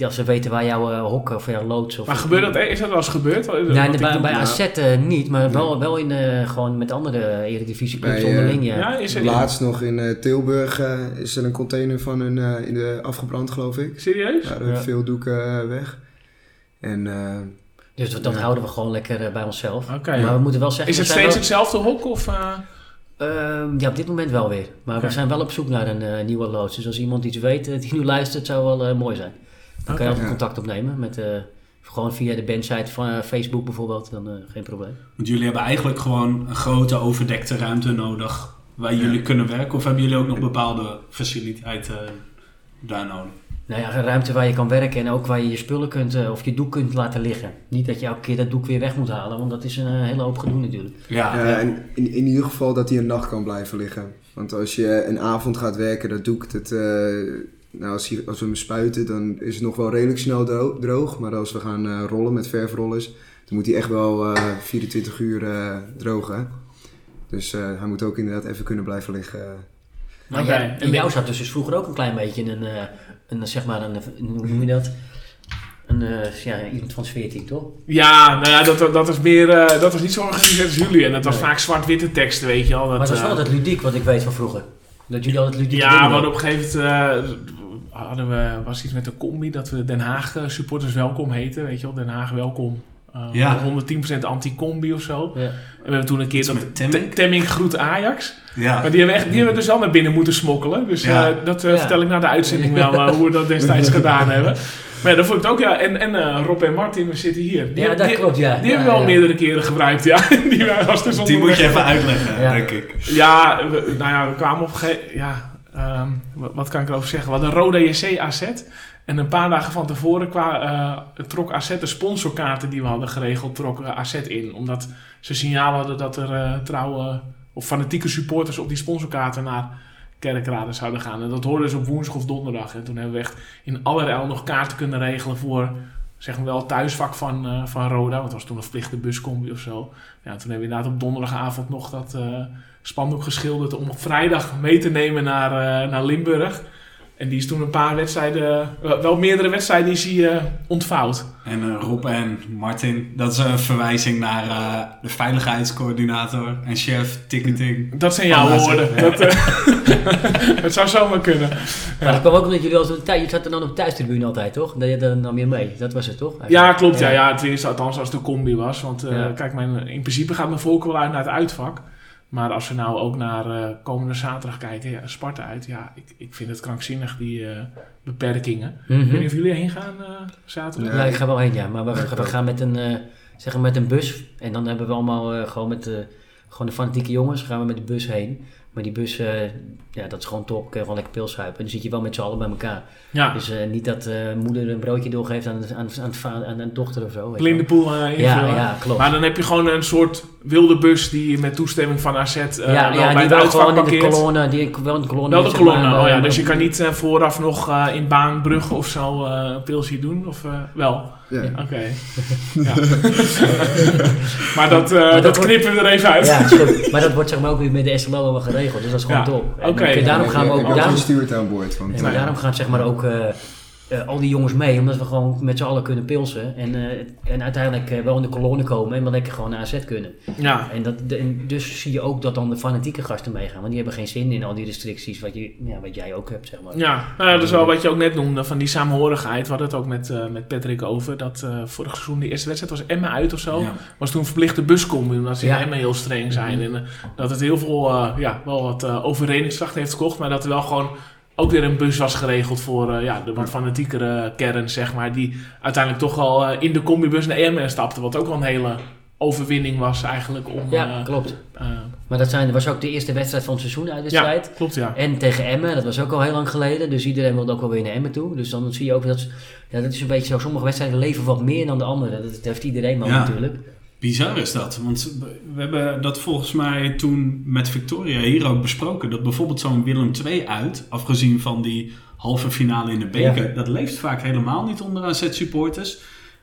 Die als ze weten waar jouw eh, hok of jouw loods... Of Maar gebeurt dat, is dat wel eens gebeurd? Nee, bij, bij. AZ eh, niet, maar wel, wel in, eh, gewoon met andere eredivisieclubs Bij, onderling. Ja. Ja, is er Laatst nog in Tilburg is er een container van hun eh, in de afgebrand, geloof ik. Serieus? Ja, er Ja. veel doeken eh, weg. En eh, Dus dat, dat Ja. houden we gewoon lekker bij onszelf. Oké. Maar we moeten wel zeggen... Is het steeds hetzelfde hok? Of, eh, Ehm, ja, op dit moment wel weer. Maar we zijn wel op zoek naar een eh, nieuwe loods. Dus als iemand iets weet die nu luistert, zou wel mooi zijn. Dan kan je altijd contact opnemen. Met, eh, gewoon via de bandsite van eh, Facebook bijvoorbeeld. Dan eh, geen probleem. Want jullie hebben eigenlijk gewoon een grote overdekte ruimte nodig waar jullie kunnen werken. Of hebben jullie ook nog bepaalde faciliteiten daar nodig? Nou ja, een ruimte waar je kan werken en ook waar je je spullen kunt of je doek kunt laten liggen. Niet dat je elke keer dat doek weer weg moet halen, want dat is een hele hoop gedoe natuurlijk. Ja, ja, en in, in ieder geval dat hij een nacht kan blijven liggen. Want als je een avond gaat werken, dat doek, dat, eh, nou, als, als we hem spuiten, dan is het nog wel redelijk snel dro- droog. Maar als we gaan eh, rollen met verfrollers, dan moet hij echt wel eh, 24 uur eh, drogen. Dus eh, hij moet ook inderdaad even kunnen blijven liggen. Maar jij, en in jou dit- zat dus, dus vroeger ook een klein beetje een, eh, een zeg maar, een, een- hoe noem je dat? Een, eh, ja, iemand van sfeer team, toch? Ja, nou ja, dat, dat is meer, eh, dat was niet zo georganiseerd als jullie. En dat was Nee. vaak zwart-witte teksten, weet je wel. Dat, maar dat is wel altijd ludiek, wat ik weet van vroeger. Dat jullie altijd ludiek Ja, hadden op een gegeven moment eh, hadden we, was iets met de combi dat we Den Haag eh, supporters welkom heten. Weet je wel, Den Haag welkom. Eh, Ja. 110% anti-combi of zo. Ja. En we hebben toen een keer dat met Temmink? Te- Temmink groet Ajax. ja. Maar die hebben, echt, die hebben we dus al naar binnen moeten smokkelen. Dus Ja. eh, dat eh, Ja. vertel ik na de uitzending wel hoe we dat destijds *laughs* gedaan hebben. Maar ja, dat vond ik het ook, ja. En, en eh, Rob en Martin, we zitten hier. Die, Ja, dat die, klopt, ja. die Ja, hebben we al meerdere keren gebruikt, ja. *laughs* die waren als de Die moet je even uitleggen, Ja. denk ik. Ja, we, nou ja, we kwamen op een gegeven ja, ehm, wat, wat kan ik erover zeggen? We hadden een rode JC AZ. En een paar dagen van tevoren kwa, eh, trok AZ de sponsorkaarten die we hadden geregeld, trok eh, AZ in. Omdat ze signaal hadden dat er eh, trouwe of fanatieke supporters op die sponsorkaarten naar Kerkrade zouden gaan. En dat hoorden ze op woensdag of donderdag. En toen hebben we echt in allerijl nog kaarten kunnen regelen voor zeg wel het thuisvak van, eh, van Roda. Want het was toen een verplichte buscombi of zo. Ja, toen hebben we inderdaad op donderdagavond nog dat spandoek geschilderd om op vrijdag mee te nemen naar, eh, naar Limburg. En die is toen een paar wedstrijden, eh, wel meerdere wedstrijden is hij eh, ontvouwd. En eh, Rob en Martin, dat is een verwijzing naar eh, de veiligheidscoördinator en chef ticketing. Dat zijn jouw woorden. Dat, eh, *laughs* het zou zomaar kunnen. Maar dat kwam ook omdat jullie altijd thuis, je zat er dan op de thuistribune altijd, toch? Dat je dan nam je mee. Dat was het, toch? Ja, klopt. Ja, ja, tenminste, althans als de combi was. Want eh, Ja. kijk, mijn, in principe gaat mijn volk wel uit naar het uitvak. Maar als we nou ook naar eh, komende zaterdag kijken, ja, Sparta uit. Ja, ik, ik vind het krankzinnig, die eh, beperkingen. Mhm. Ik weet niet of jullie heen gaan eh, zaterdag. Nee. Ja, ik ga wel heen, ja. Maar we, gaan met een, eh, zeg maar met een bus. En dan hebben we allemaal eh, gewoon met gewoon de fanatieke jongens gaan we met de bus heen. Maar die bus, eh, ja, dat is gewoon je gewoon lekker pilsuipen. En dan zit je wel met z'n allen bij elkaar. Ja, Dus eh, niet dat eh, moeder een broodje doorgeeft aan, aan, aan, aan, een dochter of zo. weet je blinde wel. pool eh, Ja, ja, klopt. Maar dan heb je gewoon een soort wilde bus die met toestemming van AZ ja, bij die het gewoon in de kolonne, die wel in de kolonne. Wel de kolonne, maar, oh ja. Dus je kan niet vooraf nog in Baanbrugge of zo een pilsje doen? Of wel? Ja. Oké. *laughs* Ja. *laughs* maar dat, eh, Maar dat dat wordt- knippen we er even uit. Ja, is goed. *laughs* Maar dat wordt zeg maar ook weer met de SLO allemaal geregeld. Dus dat is gewoon Ja. top. En Oké. dan- daarom gaan we ook... ook daarom- gestuurd aan boord. Ja, maar daarom gaan zeg maar ook eh, eh, al die jongens mee, omdat we gewoon met z'n allen kunnen pilsen. En, eh, en uiteindelijk eh, wel in de kolonne komen en wel lekker gewoon naar AZ kunnen. Ja. En, dat, de- en dus zie je ook dat dan de fanatieke gasten meegaan. Want die hebben geen zin in al die restricties wat, je, ja, wat jij ook hebt, zeg maar. Ja, nou ja, dat is wel wat je ook net noemde, van die samenhorigheid. We hadden het ook met, eh, met Patrick over. Dat eh vorig seizoen, de eerste wedstrijd was Emma uit of zo. Ja. Was toen verplichte buscombi, omdat ze Ja. in Emma heel streng zijn. En eh, dat het heel veel, eh, ja, wel wat uh, overredingskracht heeft gekocht. Maar dat er wel gewoon ook weer een bus was geregeld voor eh, ja, de wat fanatiekere kern, zeg maar. Die uiteindelijk toch al eh, in de combibus naar Emma stapte. Wat ook wel een hele overwinning was eigenlijk om... Ja, eh, klopt. eh, Maar dat zijn, was ook de eerste wedstrijd van het seizoen ja, uitwedstrijd. klopt ja. En tegen Emmen, dat was ook al heel lang geleden. Dus iedereen wilde ook wel weer naar Emmen toe. Dus dan zie je ook dat, ja, dat is een beetje zo. Sommige wedstrijden leven wat meer dan de andere. Dat, dat heeft iedereen wel Ja. natuurlijk. Bizar is dat, want we hebben dat volgens mij toen met Victoria hier ook besproken. Dat bijvoorbeeld zo'n Willem II uit, afgezien van die halve finale in de beker, dat leeft vaak helemaal niet onder AZ-supporters.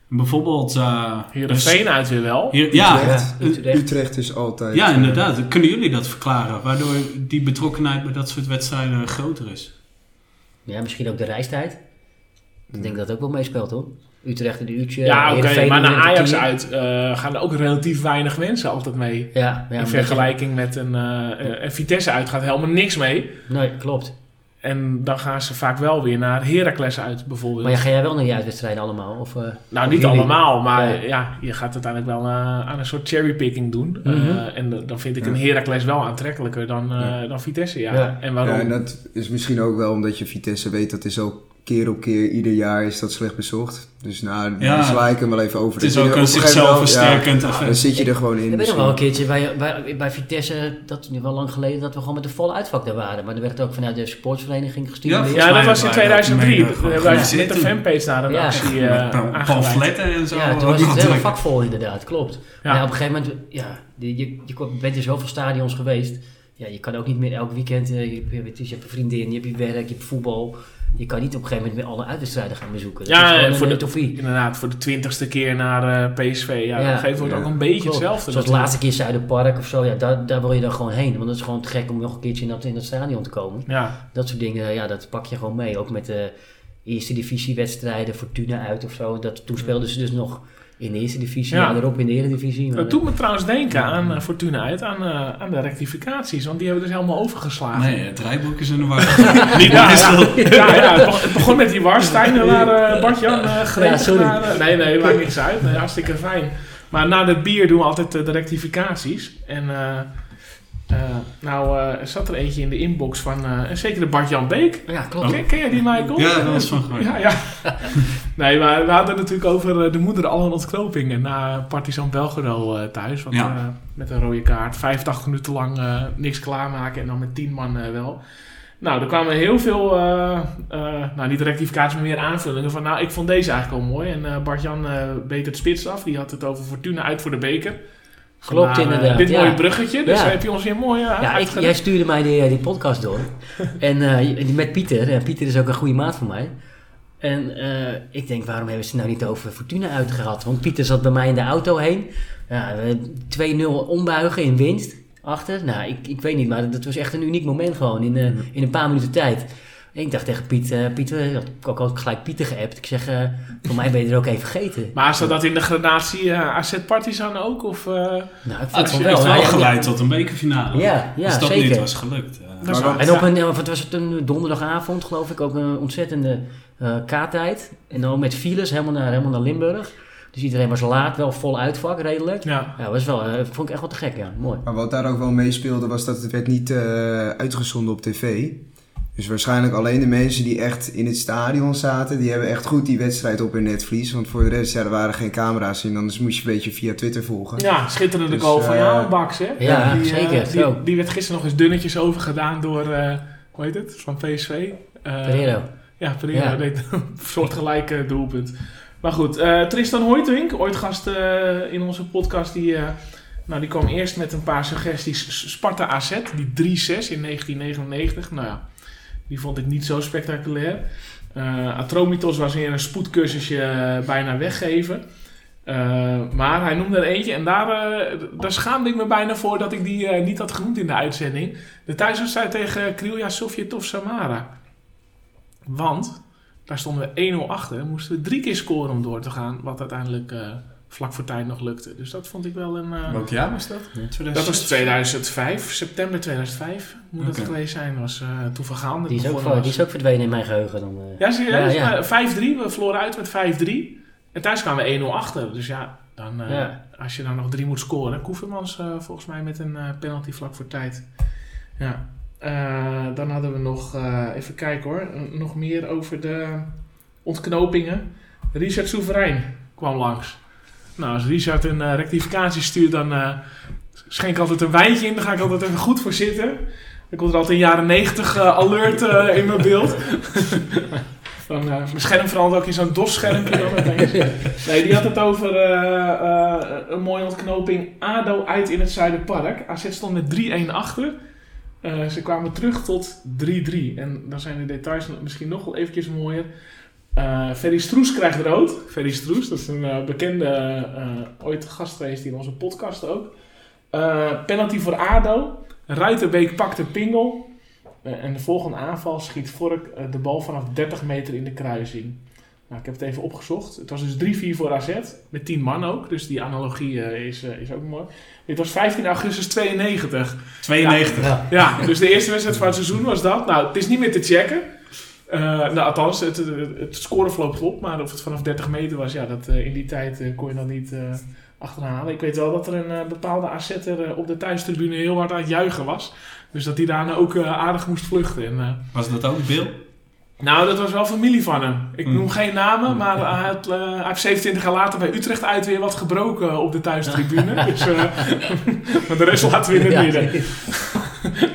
Bijvoorbeeld... eh, Heerenveen uit weer wel. hier, ja, Utrecht, ja, Utrecht. Utrecht is altijd... ja, eh, inderdaad. Kunnen jullie dat verklaren? Waardoor die betrokkenheid bij dat soort wedstrijden groter is? Ja, misschien ook de reistijd. Ik denk dat dat ook wel meespeelt hoor. Utrecht een uurtje. Ja, oké, maar naar Ajax uit eh, gaan er ook relatief weinig mensen altijd mee. Ja, ja in vergelijking met een eh, eh, en Vitesse uit gaat helemaal niks mee. Nee, klopt. En dan gaan ze vaak wel weer naar Heracles uit bijvoorbeeld. Maar ja, ga jij wel naar die uitwedstrijden allemaal? Of, eh, nou, of niet jullie? allemaal, maar Ja. ja. je gaat uiteindelijk wel eh, aan een soort cherrypicking doen. Mhm. Eh, en dan vind ik Ja. een Heracles wel aantrekkelijker dan, eh, dan Vitesse. Ja. Ja. En waarom? Ja, en dat is misschien ook wel omdat je Vitesse weet dat is ook keer op keer, ieder jaar is dat slecht bezocht. Dus nou, Ja. dan sla ik hem wel even over. Het is Dat ook een zichzelf ja, versterkend Dan zit je er gewoon in. Ik weet nog wel een keertje bij, bij, bij Vitesse, dat is nu wel lang geleden, dat we gewoon met een volle uitvak daar waren. Maar er werd ook vanuit de sportsvereniging gestimuleerd. Ja, ja, dat was in waren wij 2003. dat mee, We hebben met de zitten. fanpage naar een Ja. actie aangeweid. pamfletten en zo. Ja, toen was het hele Natuurlijk. vak vol inderdaad, klopt. Ja. Maar op een gegeven moment, ja, je, je, je bent in zoveel stadions geweest. Ja, je kan ook niet meer elk weekend, eh, je, hebt- je, hebt een vriendin, je hebt je werk, je hebt voetbal. Je kan niet op een gegeven moment meer alle uitwedstrijden gaan bezoeken. Dat Ja, is voor een de- utopie. Inderdaad, voor de twintigste keer naar eh, PSV. Ja, Ja. op een gegeven moment Ja. ook een beetje Klopt. hetzelfde. Zoals de laatste keer Zuiderpark of zo, ja, daar, daar wil je dan gewoon heen. Want het is gewoon te gek om nog een keertje in dat, in dat stadion te komen. Ja, Dat soort dingen, ja, dat pak je gewoon mee. Ook met de eerste divisiewedstrijden, Fortuna uit of zo. Dat, toen speelden ze dus nog in de eerste divisie, Ja. ja. erop in de eredivisie. Maar, dat doet me trouwens denken aan eh, Fortuna uit, aan, eh, aan de rectificaties. Want die hebben we dus helemaal overgeslagen. Nee, het rijboek is in de war. Niet Ja, ja, is ja, ja, ja, *laughs* het begon- met die Warstein waar eh, Bart-Jan eh Ja, sorry. naar, nee, nee, maakt niks uit. Nee, hartstikke fijn. Maar na het bier doen we altijd de rectificaties. En eh, nou eh, zat er eentje in de inbox van uh, een zekere Bart-Jan Beek. ja, klopt. Ken, ken jij die, Michael? Ja, dat was van gehoord. Ja, ja. *laughs* nee, maar we hadden het natuurlijk over de moeder alle ontknopingen na Partizan Belgrado eh, thuis. Want, Ja. eh, met een rode kaart, 85 minuten lang eh, niks klaarmaken en dan met 10 man wel. Nou, er kwamen heel veel, eh, eh, nou niet rectificaties, maar meer aanvullingen van, nou, ik vond deze eigenlijk wel mooi. En eh Bart-Jan eh beet het spits af, die had het over Fortuna uit voor de beker. Klopt, eh, inderdaad, dit ja. mooie bruggetje, dus Ja. heb je ons weer mooi uh, Ja, ik, jij stuurde mij die, die podcast door. *laughs* en eh, met Pieter. En Pieter is ook een goede maat van mij. En eh, ik denk, waarom hebben ze het nou niet over Fortuna uitgehad? Want Pieter zat bij mij in de auto heen. Ja, we- 2-0 ombuigen in winst. Achter. Nou, ik, ik weet niet, maar dat was echt een uniek moment gewoon. In, eh, in een paar minuten tijd. Ik dacht tegen Piet, eh Pieter, ik had ook gelijk Pieter geappt. Ik zeg, eh, voor mij ben je er ook even vergeten. *laughs* Maar zat dat in de gradatie eh, AZ Partizan ook? Of, eh, Nou, ik Het vond het wel, wel. wel Ja, ja, geleid tot een bekerfinale. Ja, ja, Als dat zeker. niet was gelukt. eh. En op een, wat was het, een donderdagavond geloof ik, ook een ontzettende eh kaarttijd. En dan met files helemaal naar, helemaal naar Limburg. Dus iedereen was laat, wel vol uitvak redelijk. ja. Ja, was wel, eh, vond ik echt wel te gek, ja. Mooi. Maar wat daar ook wel meespeelde was dat het werd niet eh, uitgezonden op tv. Dus waarschijnlijk alleen de mensen die echt in het stadion zaten, die hebben echt goed die wedstrijd op hun netvlies. Want voor de rest, ja, er waren geen camera's in, anders moest je een beetje via Twitter volgen. Ja, schitterende Dus, goal van eh, jou, Baks, hè? Ja, die, eh, zeker, Die, zo. die werd gisteren nog eens dunnetjes overgedaan door, eh hoe heet het, van PSV. Eh, Pereiro. Ja, Pereiro Ja. deed een *laughs* soortgelijke doelpunt. Maar goed, eh, Tristan Hoytwink, ooit gast eh, in onze podcast, die, eh, nou, die kwam eerst met een paar suggesties. Sparta AZ, die 3-6 in 1999. Nou ja, die vond ik niet zo spectaculair. Eh Atromitos was weer een spoedcursusje eh, bijna weggeven. Eh, maar hij noemde er eentje en daar, daar schaamde ik me bijna voor dat ik die niet had genoemd in de uitzending. De thuiswedstrijd tegen Krilia Sovjetov Samara. Want daar stonden we 1-0 achter. Moesten we drie keer scoren om door te gaan. Wat uiteindelijk vlak voor tijd nog lukte. Dus dat vond ik wel een... eh, Welk jaar was dat? Ja. 2006? dat was 2005, september 2005 moet dat geweest zijn. Dat was uh, toen Van net Die is, ook, was. die is ook verdwenen in mijn geheugen dan. eh. Ja, serieus? Ja, ja. Maar 5-3, we verloren uit met 5-3. En thuis kwamen we 1-0 achter. Dus ja, dan, eh, Ja. als je dan nog drie moet scoren. Koevermans eh, volgens mij met een eh, penalty vlak voor tijd. Ja. Eh, dan hadden we nog, eh, even kijken hoor, eh, nog meer over de ontknopingen. Richard Soeverein kwam langs. Nou, als Richard een eh, rectificatie stuurt, dan eh, schenk ik altijd een wijntje in. Daar ga ik altijd even goed voor zitten. Dan komt er altijd een jaren 90 eh, alert in mijn beeld. *laughs* Dan, mijn scherm verandert ook in zo'n DOS-schermpje dan opeens. *laughs* Nee, die had het over een mooie ontknoping. ADO uit in het Zuiderpark. AZ stond met 3-1 achter. Ze kwamen terug tot 3-3. En dan zijn de details misschien nog wel eventjes mooier. Eh Ferry Stroes krijgt rood. Ferry Stroes, dat is een eh, bekende, eh, ooit gast geweest in onze podcast ook. Eh, penalty voor ADO. Ruitenbeek pakt een pingel. En de volgende aanval schiet Vork de bal vanaf 30 meter in de kruising. Nou, ik heb het even opgezocht. Het was dus 3-4 voor AZ. Met 10 man ook. Dus die analogie is, is ook mooi. Dit was 15 augustus 92. 92. Ja. Ja, dus de eerste wedstrijd van het seizoen was dat. Nou, het is niet meer te checken. Eh, nou, althans, het, het, het scoreverloop klopt. Maar of het vanaf 30 meter was, ja, dat, eh, in die tijd eh, kon je dan niet eh, achterhalen. Ik weet wel dat er een eh, bepaalde AZ'er op de thuistribune heel hard aan het juichen was. Dus dat hij daarna ook eh, aardig moest vluchten. En, eh, Was dat ook Bill? nou, dat was wel familie van hem. Ik Mm. noem geen namen, maar hij, had, eh, hij heeft 27 jaar later bij Utrecht uit weer wat gebroken op de thuistribune. *laughs* dus, *laughs* maar de rest laten we in het Ja. midden.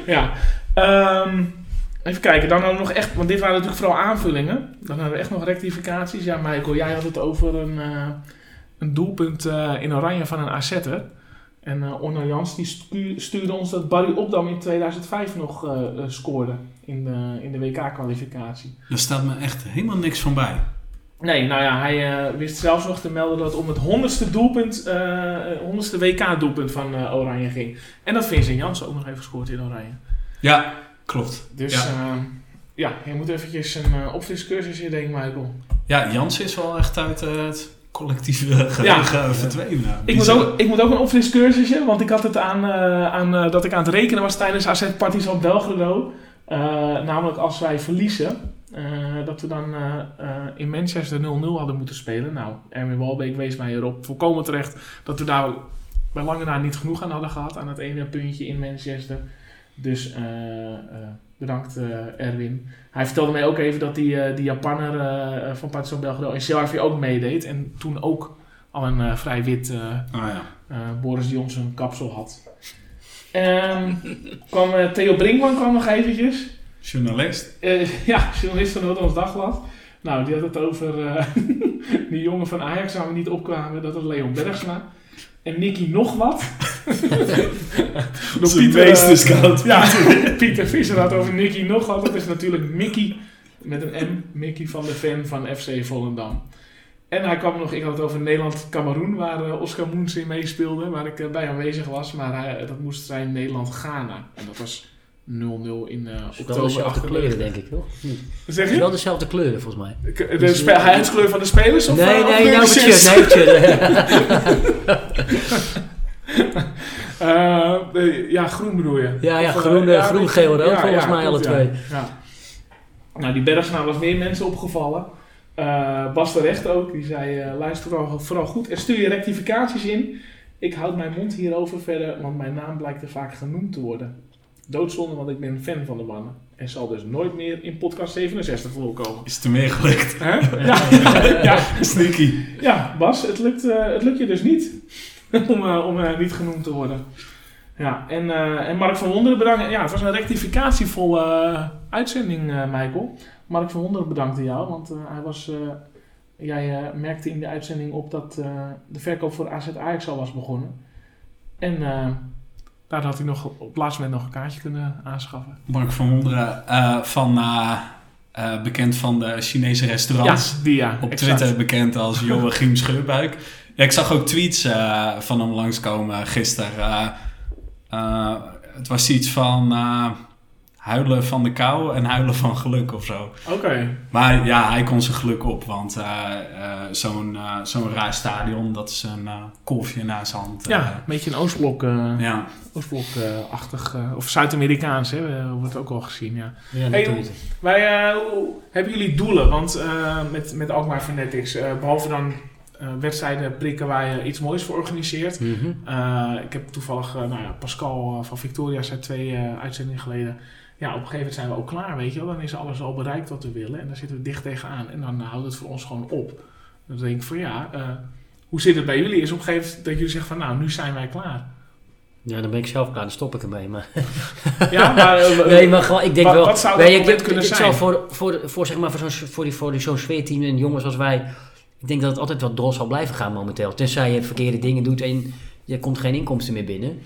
*laughs* ja. Ehm, even kijken, dan hadden we nog echt, want dit waren natuurlijk vooral aanvullingen. Dan hadden we echt nog rectificaties. Ja, Michael, jij had het over een, eh, een doelpunt eh, in oranje van een AZ'er. En eh Onno Jans die stu- stuurde ons dat Barry Opdam in 2005 nog scoorde in de, in de WK-kwalificatie. Daar staat me echt helemaal niks van bij. Nee, nou ja, hij wist zelfs nog te melden dat het om het honderdste doelpunt, honderdste WK-doelpunt van Oranje ging. En dat Vincent Janssen ook nog even gescoord in Oranje. Ja, klopt. Dus Ja. ja, ja je moet eventjes een uh, opfriscursus in denken, Michael. Ja, Jans is wel echt uit eh, het collectieve geheugen verdwenen. Ik moet, ook, ik moet ook een opfriscursusje, want ik had het aan, eh, aan eh, dat ik aan het rekenen was tijdens AZ Partizan Belgrado. Eh, namelijk als wij verliezen, eh, dat we dan eh, eh, in Manchester 0-0 hadden moeten spelen. Nou, Erwin Walbeek wees mij erop volkomen terecht dat we daar bij lange na niet genoeg aan hadden gehad aan het ene puntje in Manchester. Dus eh, eh, bedankt eh, Erwin. Hij vertelde mij ook even dat die, die Japanner van Partizan Belgrado in Sjarvi ook meedeed. En toen ook al een vrij wit Ah ja. Boris Johnson kapsel had. Ehm *laughs* kwam Theo Brinkman kwam nog eventjes. Journalist. *laughs* Ja, journalist van Noord-Hollands Dagblad. Nou, die had het over eh, *laughs* die jongen van Ajax waar we niet opkwamen. Dat was Leon Bergsma. En Nicky nog wat. *laughs* Door Pieter, eh, ja, *laughs* Pieter Visser had over Nicky nog wat. Dat is natuurlijk Mickey met een M. Mickey van de fan van FC Volendam. En hij kwam nog, ik had het over Nederland-Cameroen, waar eh, Oscar Moens in meespeelde, waar ik eh, bij aanwezig was. Maar dat moest zijn Nederland-Ghana. En dat was 0-0 in eh Wel oktober. dezelfde 98. kleuren, denk ik, toch? Zeg is je? wel dezelfde kleuren, volgens mij. K- De huidskleur van de spelers? Of, nee, eh, nee, nou, shirt. Nee. *laughs* Eh, ja, groen bedoel je? Ja, ja, Of, eh, groen, eh, groen, geel, rood, volgens mij alle twee. Ja. Nou, die Bergsnaam was meer mensen opgevallen. Eh Bas de Recht ook, die zei, eh, luister vooral, vooral goed en stuur je rectificaties in. Ik houd mijn mond hierover verder, want mijn naam blijkt er vaak genoemd te worden. Doodzonde, want ik ben fan van de mannen. En zal dus nooit meer in podcast 67 voorkomen. Is het er meer gelukt? Hè? *laughs* Ja, ja, Sneaky. ja, Bas, het lukt, eh, het lukt je dus niet *laughs* om, eh, om eh, niet genoemd te worden. Ja, en, en Mark van Wonderen bedankt. Ja, het was een rectificatievolle uitzending, Michael. Mark van Wonderen bedankte jou, want hij was, jij merkte in de uitzending op dat de verkoop voor AZ Ajax al was begonnen. En daar had hij nog op het laatste moment nog een kaartje kunnen aanschaffen. Mark van Wonderen, eh, van, eh, eh, bekend van de Chinese restaurants. Ja, die ja. Op exact. Twitter bekend als Joachim Scheurbuik. Ja, ik zag ook tweets van hem langskomen gisteren. Het was iets van huilen van de kou en huilen van geluk of zo. Oké. Maar ja, hij kon zijn geluk op, want eh, eh, zo'n eh, zo'n raar stadion, dat is een eh, kolfje naar zijn hand. eh. Ja, een beetje een Oostblok... eh, ja. Oostblok-achtig, eh, of Zuid-Amerikaans, hè, wordt ook al gezien, ja. Ja, Hey. Wij, eh, hoe- hebben jullie doelen? Want eh, met, met Alkmaar Fanatics, eh, behalve dan eh, wedstrijden prikken waar je iets moois voor organiseert. Mhm. Eh, ik heb toevallig, nou ja, Pascal van Victoria zei twee eh, uitzendingen geleden. Ja, op een gegeven moment zijn we ook klaar, weet je wel. Dan is alles al bereikt wat we willen en dan zitten we dicht tegenaan. En dan houdt het voor ons gewoon op. Dan denk ik van ja, eh, hoe zit het bij jullie? Is op een gegeven moment dat jullie zeggen van nou, nu zijn wij klaar. Ja, dan ben ik zelf klaar, dan stop ik ermee. Maar, Ja, maar... *laughs* eh, nee, maar gewoon, ik denk wat- wel... wat zou dat je, moment ik- kunnen ik zijn? zou voor, voor, voor, zeg maar, voor zo'n voor die, voor die, zo'n sfeerteam en jongens als wij... Ik denk dat het altijd wat dol zal blijven gaan momenteel. Tenzij je verkeerde dingen doet en je komt geen inkomsten meer binnen.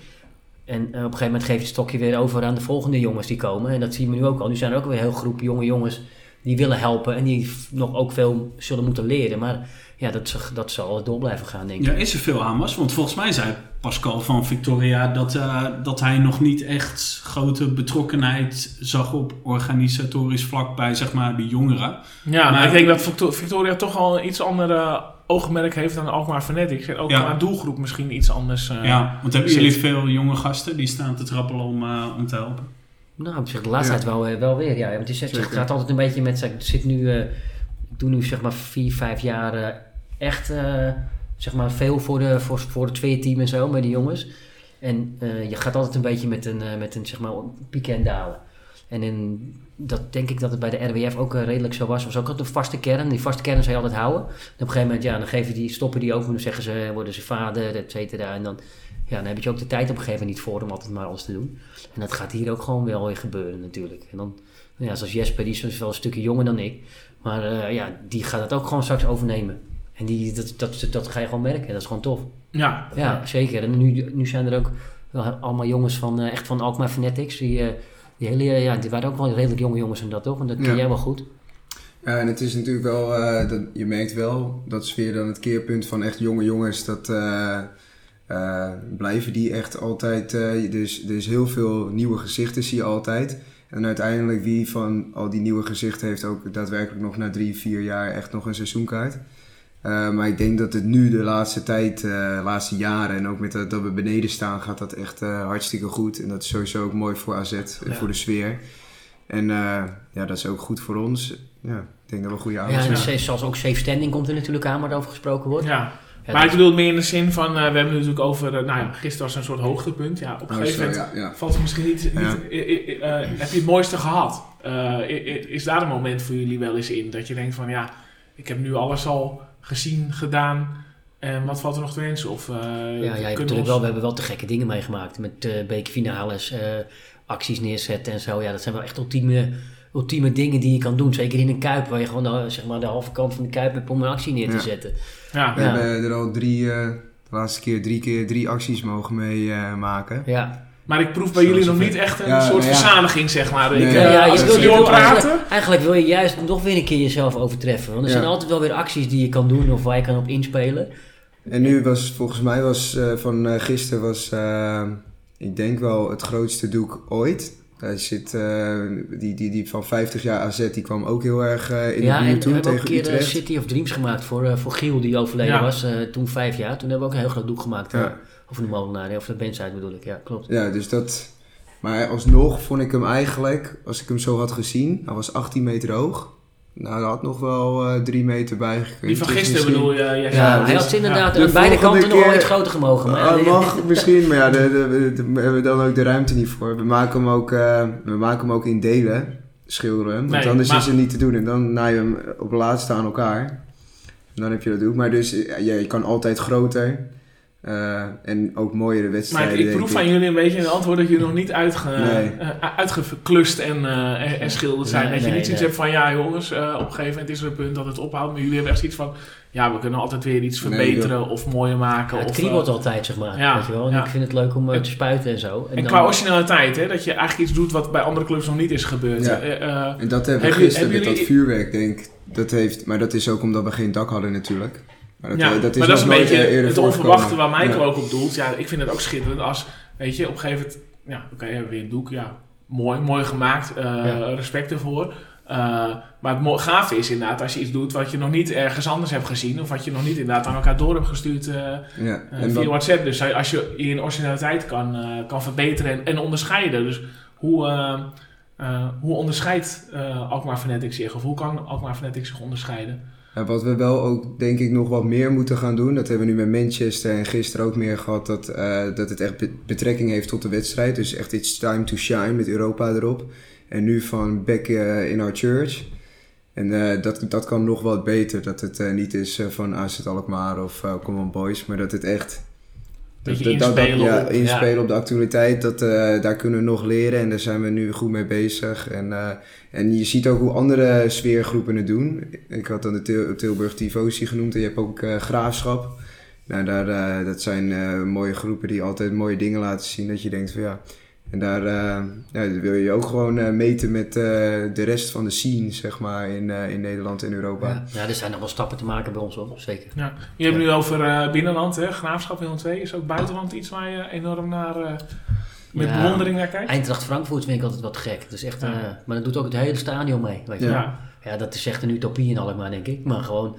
En eh, op een gegeven moment geef je het stokje weer over aan de volgende jongens die komen. En dat zien we nu ook al. Nu zijn er ook weer een heel groep jonge jongens die willen helpen en die nog ook veel zullen moeten leren. Maar ja, dat, ze- dat zal altijd door blijven gaan, denk ik. Ja, is er veel aanwas? Want volgens mij zei Pascal van Victoria dat, eh, dat hij nog niet echt grote betrokkenheid zag op organisatorisch vlak bij zeg maar, de jongeren. Ja, maar Maar- ik denk dat Victo- Victoria toch al een iets andere oogmerk heeft dan Alkmaar Fanatics. En ook Ja. qua doelgroep misschien iets anders. eh, ja, want hebben zit. jullie veel jonge gasten die staan te trappelen om, eh, om te helpen? Nou, op zich de laatste Ja. tijd wel, eh, wel weer. Ja, want het, gaat altijd een beetje met. Ik zit nu, eh, ik doe nu zeg maar vier, vijf jaar echt eh, zeg maar veel voor, de, voor, voor het tweeteam en zo met de jongens. En eh, je gaat altijd een beetje met een, eh, met een zeg maar pieken en dalen. En in, dat denk ik dat het bij de RWF ook eh, redelijk zo was. Was ook altijd een vaste kern. Die vaste kern zou je altijd houden. En op een gegeven moment, ja, dan geven die, stoppen die ook. Dan zeggen ze, worden ze vader, et cetera. En dan, ja, dan heb je ook de tijd op een gegeven moment niet voor om altijd maar alles te doen. En dat gaat hier ook gewoon wel weer gebeuren natuurlijk. En dan, ja, zoals Jesper, die is wel een stukje jonger dan ik. Maar eh, ja, die gaat het ook gewoon straks overnemen. En die, dat, dat, dat, ga je gewoon merken. Dat is gewoon tof. ja. Ja, zeker. En nu, nu zijn er ook wel allemaal jongens van, eh, echt van Alkmaar Fanatics. Die, eh, die, hele, ja, die waren ook wel redelijk jonge jongens en dat toch? En dat ken jij wel goed. Ja, en het is natuurlijk wel, eh, dat, je merkt wel, dat is weer dan het keerpunt van echt jonge jongens, dat eh, eh, blijven die echt altijd, eh, dus er is heel veel nieuwe gezichten zie je altijd. En uiteindelijk wie van al die nieuwe gezichten heeft ook daadwerkelijk nog na drie, vier jaar echt nog een seizoenkaart. Eh, maar ik denk dat het nu de laatste tijd, eh, de laatste jaren en ook met dat, dat we beneden staan, gaat dat echt eh, hartstikke goed. En dat is sowieso ook mooi voor AZ, en Ja. voor de sfeer. En eh, ja, dat is ook goed voor ons. Ja, ik denk dat we goede Ja, avond en ja. zoals ook safe standing komt er natuurlijk aan waar over gesproken wordt. ja. Ja, maar ik bedoel meer in de zin van, eh, we hebben het natuurlijk over, eh, nou ja, gisteren was een soort hoogtepunt. Ja, op een Oh, gegeven moment ja, ja. valt het misschien niet, niet Ja. eh, eh, eh, heb je het mooiste gehad? Eh, i- i- is daar een moment voor jullie wel eens in? Dat je denkt van, ja, ik heb nu alles al gezien, gedaan. En wat valt er nog te wensen? Of, eh, Ja, ja, je hebt kunnen natuurlijk ons- wel, we hebben wel te gekke dingen meegemaakt. Met eh bekerfinales, eh acties neerzetten en zo. Ja, dat zijn wel echt ultieme, ultieme dingen die je kan doen. Zeker in een kuip, waar je gewoon de, zeg maar, de halve kant van de kuip hebt om een actie neer te Ja. zetten. Ja, We Ja. hebben er al drie, eh, de laatste keer drie keer drie acties mogen mee eh, maken. Ja, maar ik proef bij Zo jullie nog niet echt een Ja, soort ja. verzadiging, zeg maar. Nee. eh, Ja, ja, als je ik wil- praten... Eigenlijk wil je juist nog weer een keer jezelf overtreffen. Want er Ja. zijn altijd wel weer acties die je kan doen of waar je kan op inspelen. En nu was volgens mij was eh, van eh, gisteren was ik denk wel het grootste doek ooit. Hij zit, eh, die, die, die van 50 jaar AZ die kwam ook heel erg in ja, de en buurt we toen hebben ook een tegen keer. City of Dreams gemaakt voor, eh, voor Giel, die overleden Ja. was. eh, toen vijf jaar. Toen hebben we ook een heel groot doek gemaakt. Ja. Over de molenaar, of de bandside bedoel ik. Ja, klopt. Ja, dus dat. Maar alsnog vond ik hem eigenlijk, als ik hem zo had gezien, hij was 18 meter hoog. Nou, hij had nog wel eh, drie meter bijgekund. Die van Dus gisteren misschien- bedoel je? Jesse? Ja, Ja, hij had inderdaad ja. aan De beide kanten nog wel iets groter gemogen. Maar, Ah, mag misschien, maar ja, daar hebben we dan ook de ruimte niet voor. We maken hem ook, eh, we maken hem ook in delen, schilderen. Want Nee, anders maar- is het niet te doen. En dan naaien we hem op laatste aan elkaar. En dan heb je dat ook. Maar dus, eh, ja, je kan altijd groter. Eh, en ook mooiere Maar wedstrijden. ik, ik proef van jullie een beetje in het antwoord dat jullie nog niet uitge, Nee. eh, uitgeklust en, eh, en, en schilderd zijn. Nee, dat je niet zoiets hebt van, ja jongens, eh, op een gegeven moment is er een punt dat het ophoudt. Maar jullie hebben echt zoiets van, ja, we kunnen altijd weer iets Nee, verbeteren of mooier maken. Ja, het kriebelt eh, altijd, zeg maar. ja, weet je wel? En ja. ik vind het leuk om eh, te spuiten en zo. en dan- qua originaliteit, hè, dat je eigenlijk iets doet wat bij andere clubs nog niet is gebeurd. Ja. Eh, eh, En dat hebben we gisteren met dat vuurwerk, denk ik. Dat heeft, maar dat is ook omdat we geen dak hadden natuurlijk. Maar dat, ja, dat is maar dat is een beetje eh, het onverwachte waar Michael Ja. ook op doelt. Ja, ik vind het ook schitterend als, weet je, op een gegeven moment, ja, oké, hebben we weer een doek, ja, mooi, mooi gemaakt, eh, Ja. respect ervoor. Eh, maar het gave is inderdaad als je iets doet wat je nog niet ergens anders hebt gezien, of wat je nog niet inderdaad aan elkaar door hebt gestuurd Ja. En via WhatsApp. Dus als je je originaliteit kan, eh, kan verbeteren en, en onderscheiden. Dus hoe, hoe onderscheidt eh Alkmaar Fanatics zich, of hoe kan Alkmaar Fanatics zich onderscheiden? Wat we wel ook denk ik nog wat meer moeten gaan doen. Dat hebben we nu met Manchester en gisteren ook meer gehad. Dat, eh, dat het echt be- betrekking heeft tot de wedstrijd. Dus echt it's time to shine met Europa erop. En nu van back eh, in our church. En eh, dat, dat kan nog wat beter. Dat het niet is van AZ Alkmaar of uh, Come on Boys. Maar dat het echt... Beetje dat- dat- dat- inspelen ja, op- de actualiteit. Dat, eh, daar kunnen we nog leren en daar zijn we nu goed mee bezig. En, eh, en je ziet ook hoe andere sfeergroepen het doen. Ik had dan de Til- Tilburg Tifosi genoemd en je hebt ook eh, Graafschap. Nou, daar, dat zijn mooie groepen die altijd mooie dingen laten zien. Dat je denkt van ja, En daar eh, ja, wil je ook gewoon eh, meten met eh, de rest van de scene, zeg maar, in, eh, in Nederland en Europa. Ja. ja, er zijn nog wel stappen te maken bij ons hoor, zeker. Ja. Je hebt nu over eh, binnenland, hè? Graafschap Willem II. Is ook buitenland iets waar je enorm naar, eh, met Ja. bewondering naar kijkt? Eindracht Frankfurt vind ik altijd wat gek. Dat is echt, Ja. eh, maar dat doet ook het hele stadion mee. Weet je. Ja. Ja. dat is echt een utopie in Alkmaar, denk ik. Maar gewoon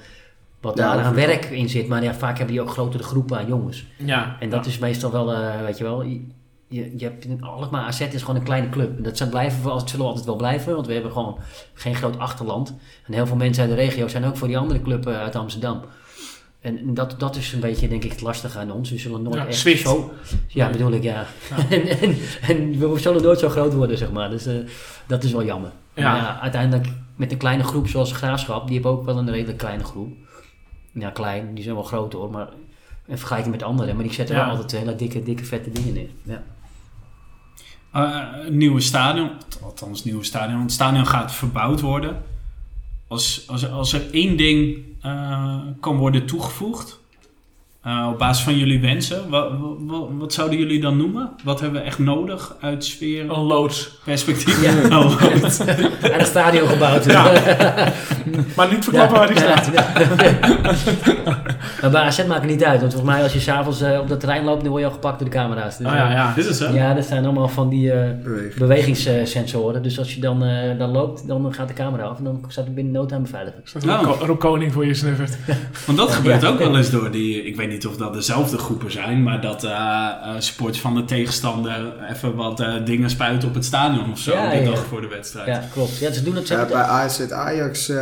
wat Ja, daar aan werk in zit. Maar ja, vaak hebben die ook grotere groepen aan jongens. Ja. En dat is meestal wel, eh, weet je wel, je, je, hebt Alkmaar AZ is gewoon een kleine club. En dat zijn blijven, dat zullen we altijd wel blijven, want we hebben gewoon geen groot achterland. En heel veel mensen uit de regio zijn ook voor die andere club eh, uit Amsterdam. En dat, dat is een beetje, denk ik, het lastige aan ons. We zullen nooit Ja, echt zo... Ja, bedoel ik, ja. *laughs* en, en, en we zullen nooit zo groot worden, zeg maar. Dus eh, dat is wel jammer. Ja. Maar ja, uiteindelijk met een kleine groep zoals Graafschap, die hebben ook wel een redelijk kleine groep. Ja, klein, die zijn wel groot hoor, maar in vergelijking met anderen. Maar die zetten wel altijd hele dikke, dikke, vette dingen neer. Ja. Eh, een nieuwe stadion, althans nieuwe stadion. Het stadion gaat verbouwd worden. Als, als, als er één ding eh, kan worden toegevoegd, eh, op basis van jullie wensen, wat, wat, wat zouden jullie dan noemen? Wat hebben we echt nodig uit sfeer, Een loods. perspectief? Ja. *laughs* Goed. En een stadion gebouwd. *laughs* Maar niet verklappen waar die staat. maar bij AZ maakt het niet uit, want volgens mij als je s'avonds uh, op dat terrein loopt, dan word je al gepakt door de camera's. Dus, Oh ja, ja. Is het zo? ja, dat zijn allemaal van die eh, Beweging. bewegingssensoren. Dus als je dan, eh, dan loopt, dan gaat de camera af en dan staat er binnen no time beveiligd. Rob, Oh. Koning voor je snuffert. Want dat gebeurt Ja. ook wel eens door die, ik weet niet of dat dezelfde groepen zijn, maar dat eh eh, supporters van de tegenstander even wat eh, dingen spuiten op het stadion of zo, Ja, de ja. dag voor de wedstrijd. Ja, klopt. Ja, ze doen het Ja, bij AZ Ajax eh,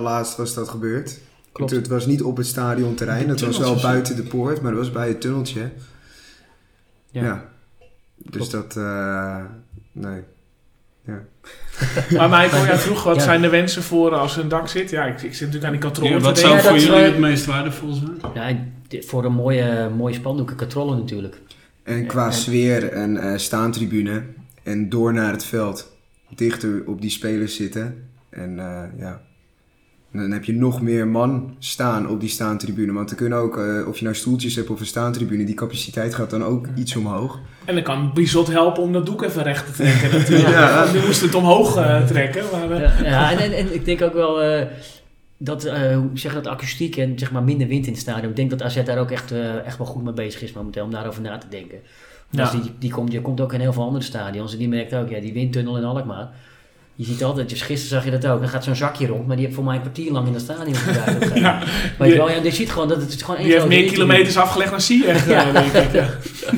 laatst was dat gebeurd. Klopt. Het, het was niet op het stadionterrein, het was wel buiten de poort, maar dat was bij het tunneltje. Ja. Ja. Dus dat, eh, nee. *laughs* Maar Michael, jij vroeg wat Ja. zijn de wensen voor als er een dak zit? Ja, ik, ik zit natuurlijk aan die katrol. Ja, wat zou Ja, voor jullie het meest waardevol zijn? Ja, voor een mooie, mooie spandoeken, katrollen natuurlijk. En qua En- sfeer en eh, staantribune en door naar het veld, dichter op die spelers zitten. En eh, ja, En dan heb je nog meer man staan op die staantribune. Want er kunnen ook, eh, of je nou stoeltjes hebt of een staantribune, die capaciteit gaat dan ook iets omhoog. En dan kan Bizot helpen om dat doek even recht te trekken *laughs* natuurlijk. Ja. Nu moest het omhoog eh, trekken. Maar, Ja, ja, en, en, en ik denk ook wel eh, dat, eh, hoe zeg je dat, akoestiek en zeg maar minder wind in het stadion. Ik denk dat AZ daar ook echt, eh, echt wel goed mee bezig is momenteel om daarover na te denken. Ja. Dus die, die, komt, die komt ook in heel veel andere stadions en die merkt ook, ja, die windtunnel in Alkmaar. Je ziet altijd, dus gisteren zag je dat ook, dan gaat zo'n zakje rond, maar die heeft voor mij een kwartier lang in het stadion *laughs* Ja. moment. Weet je wel, ja, je ziet gewoon dat het gewoon één die heeft grote meer kilometers afgelegd dan Sieg, *laughs* Ja. ja. denk ik. Ja.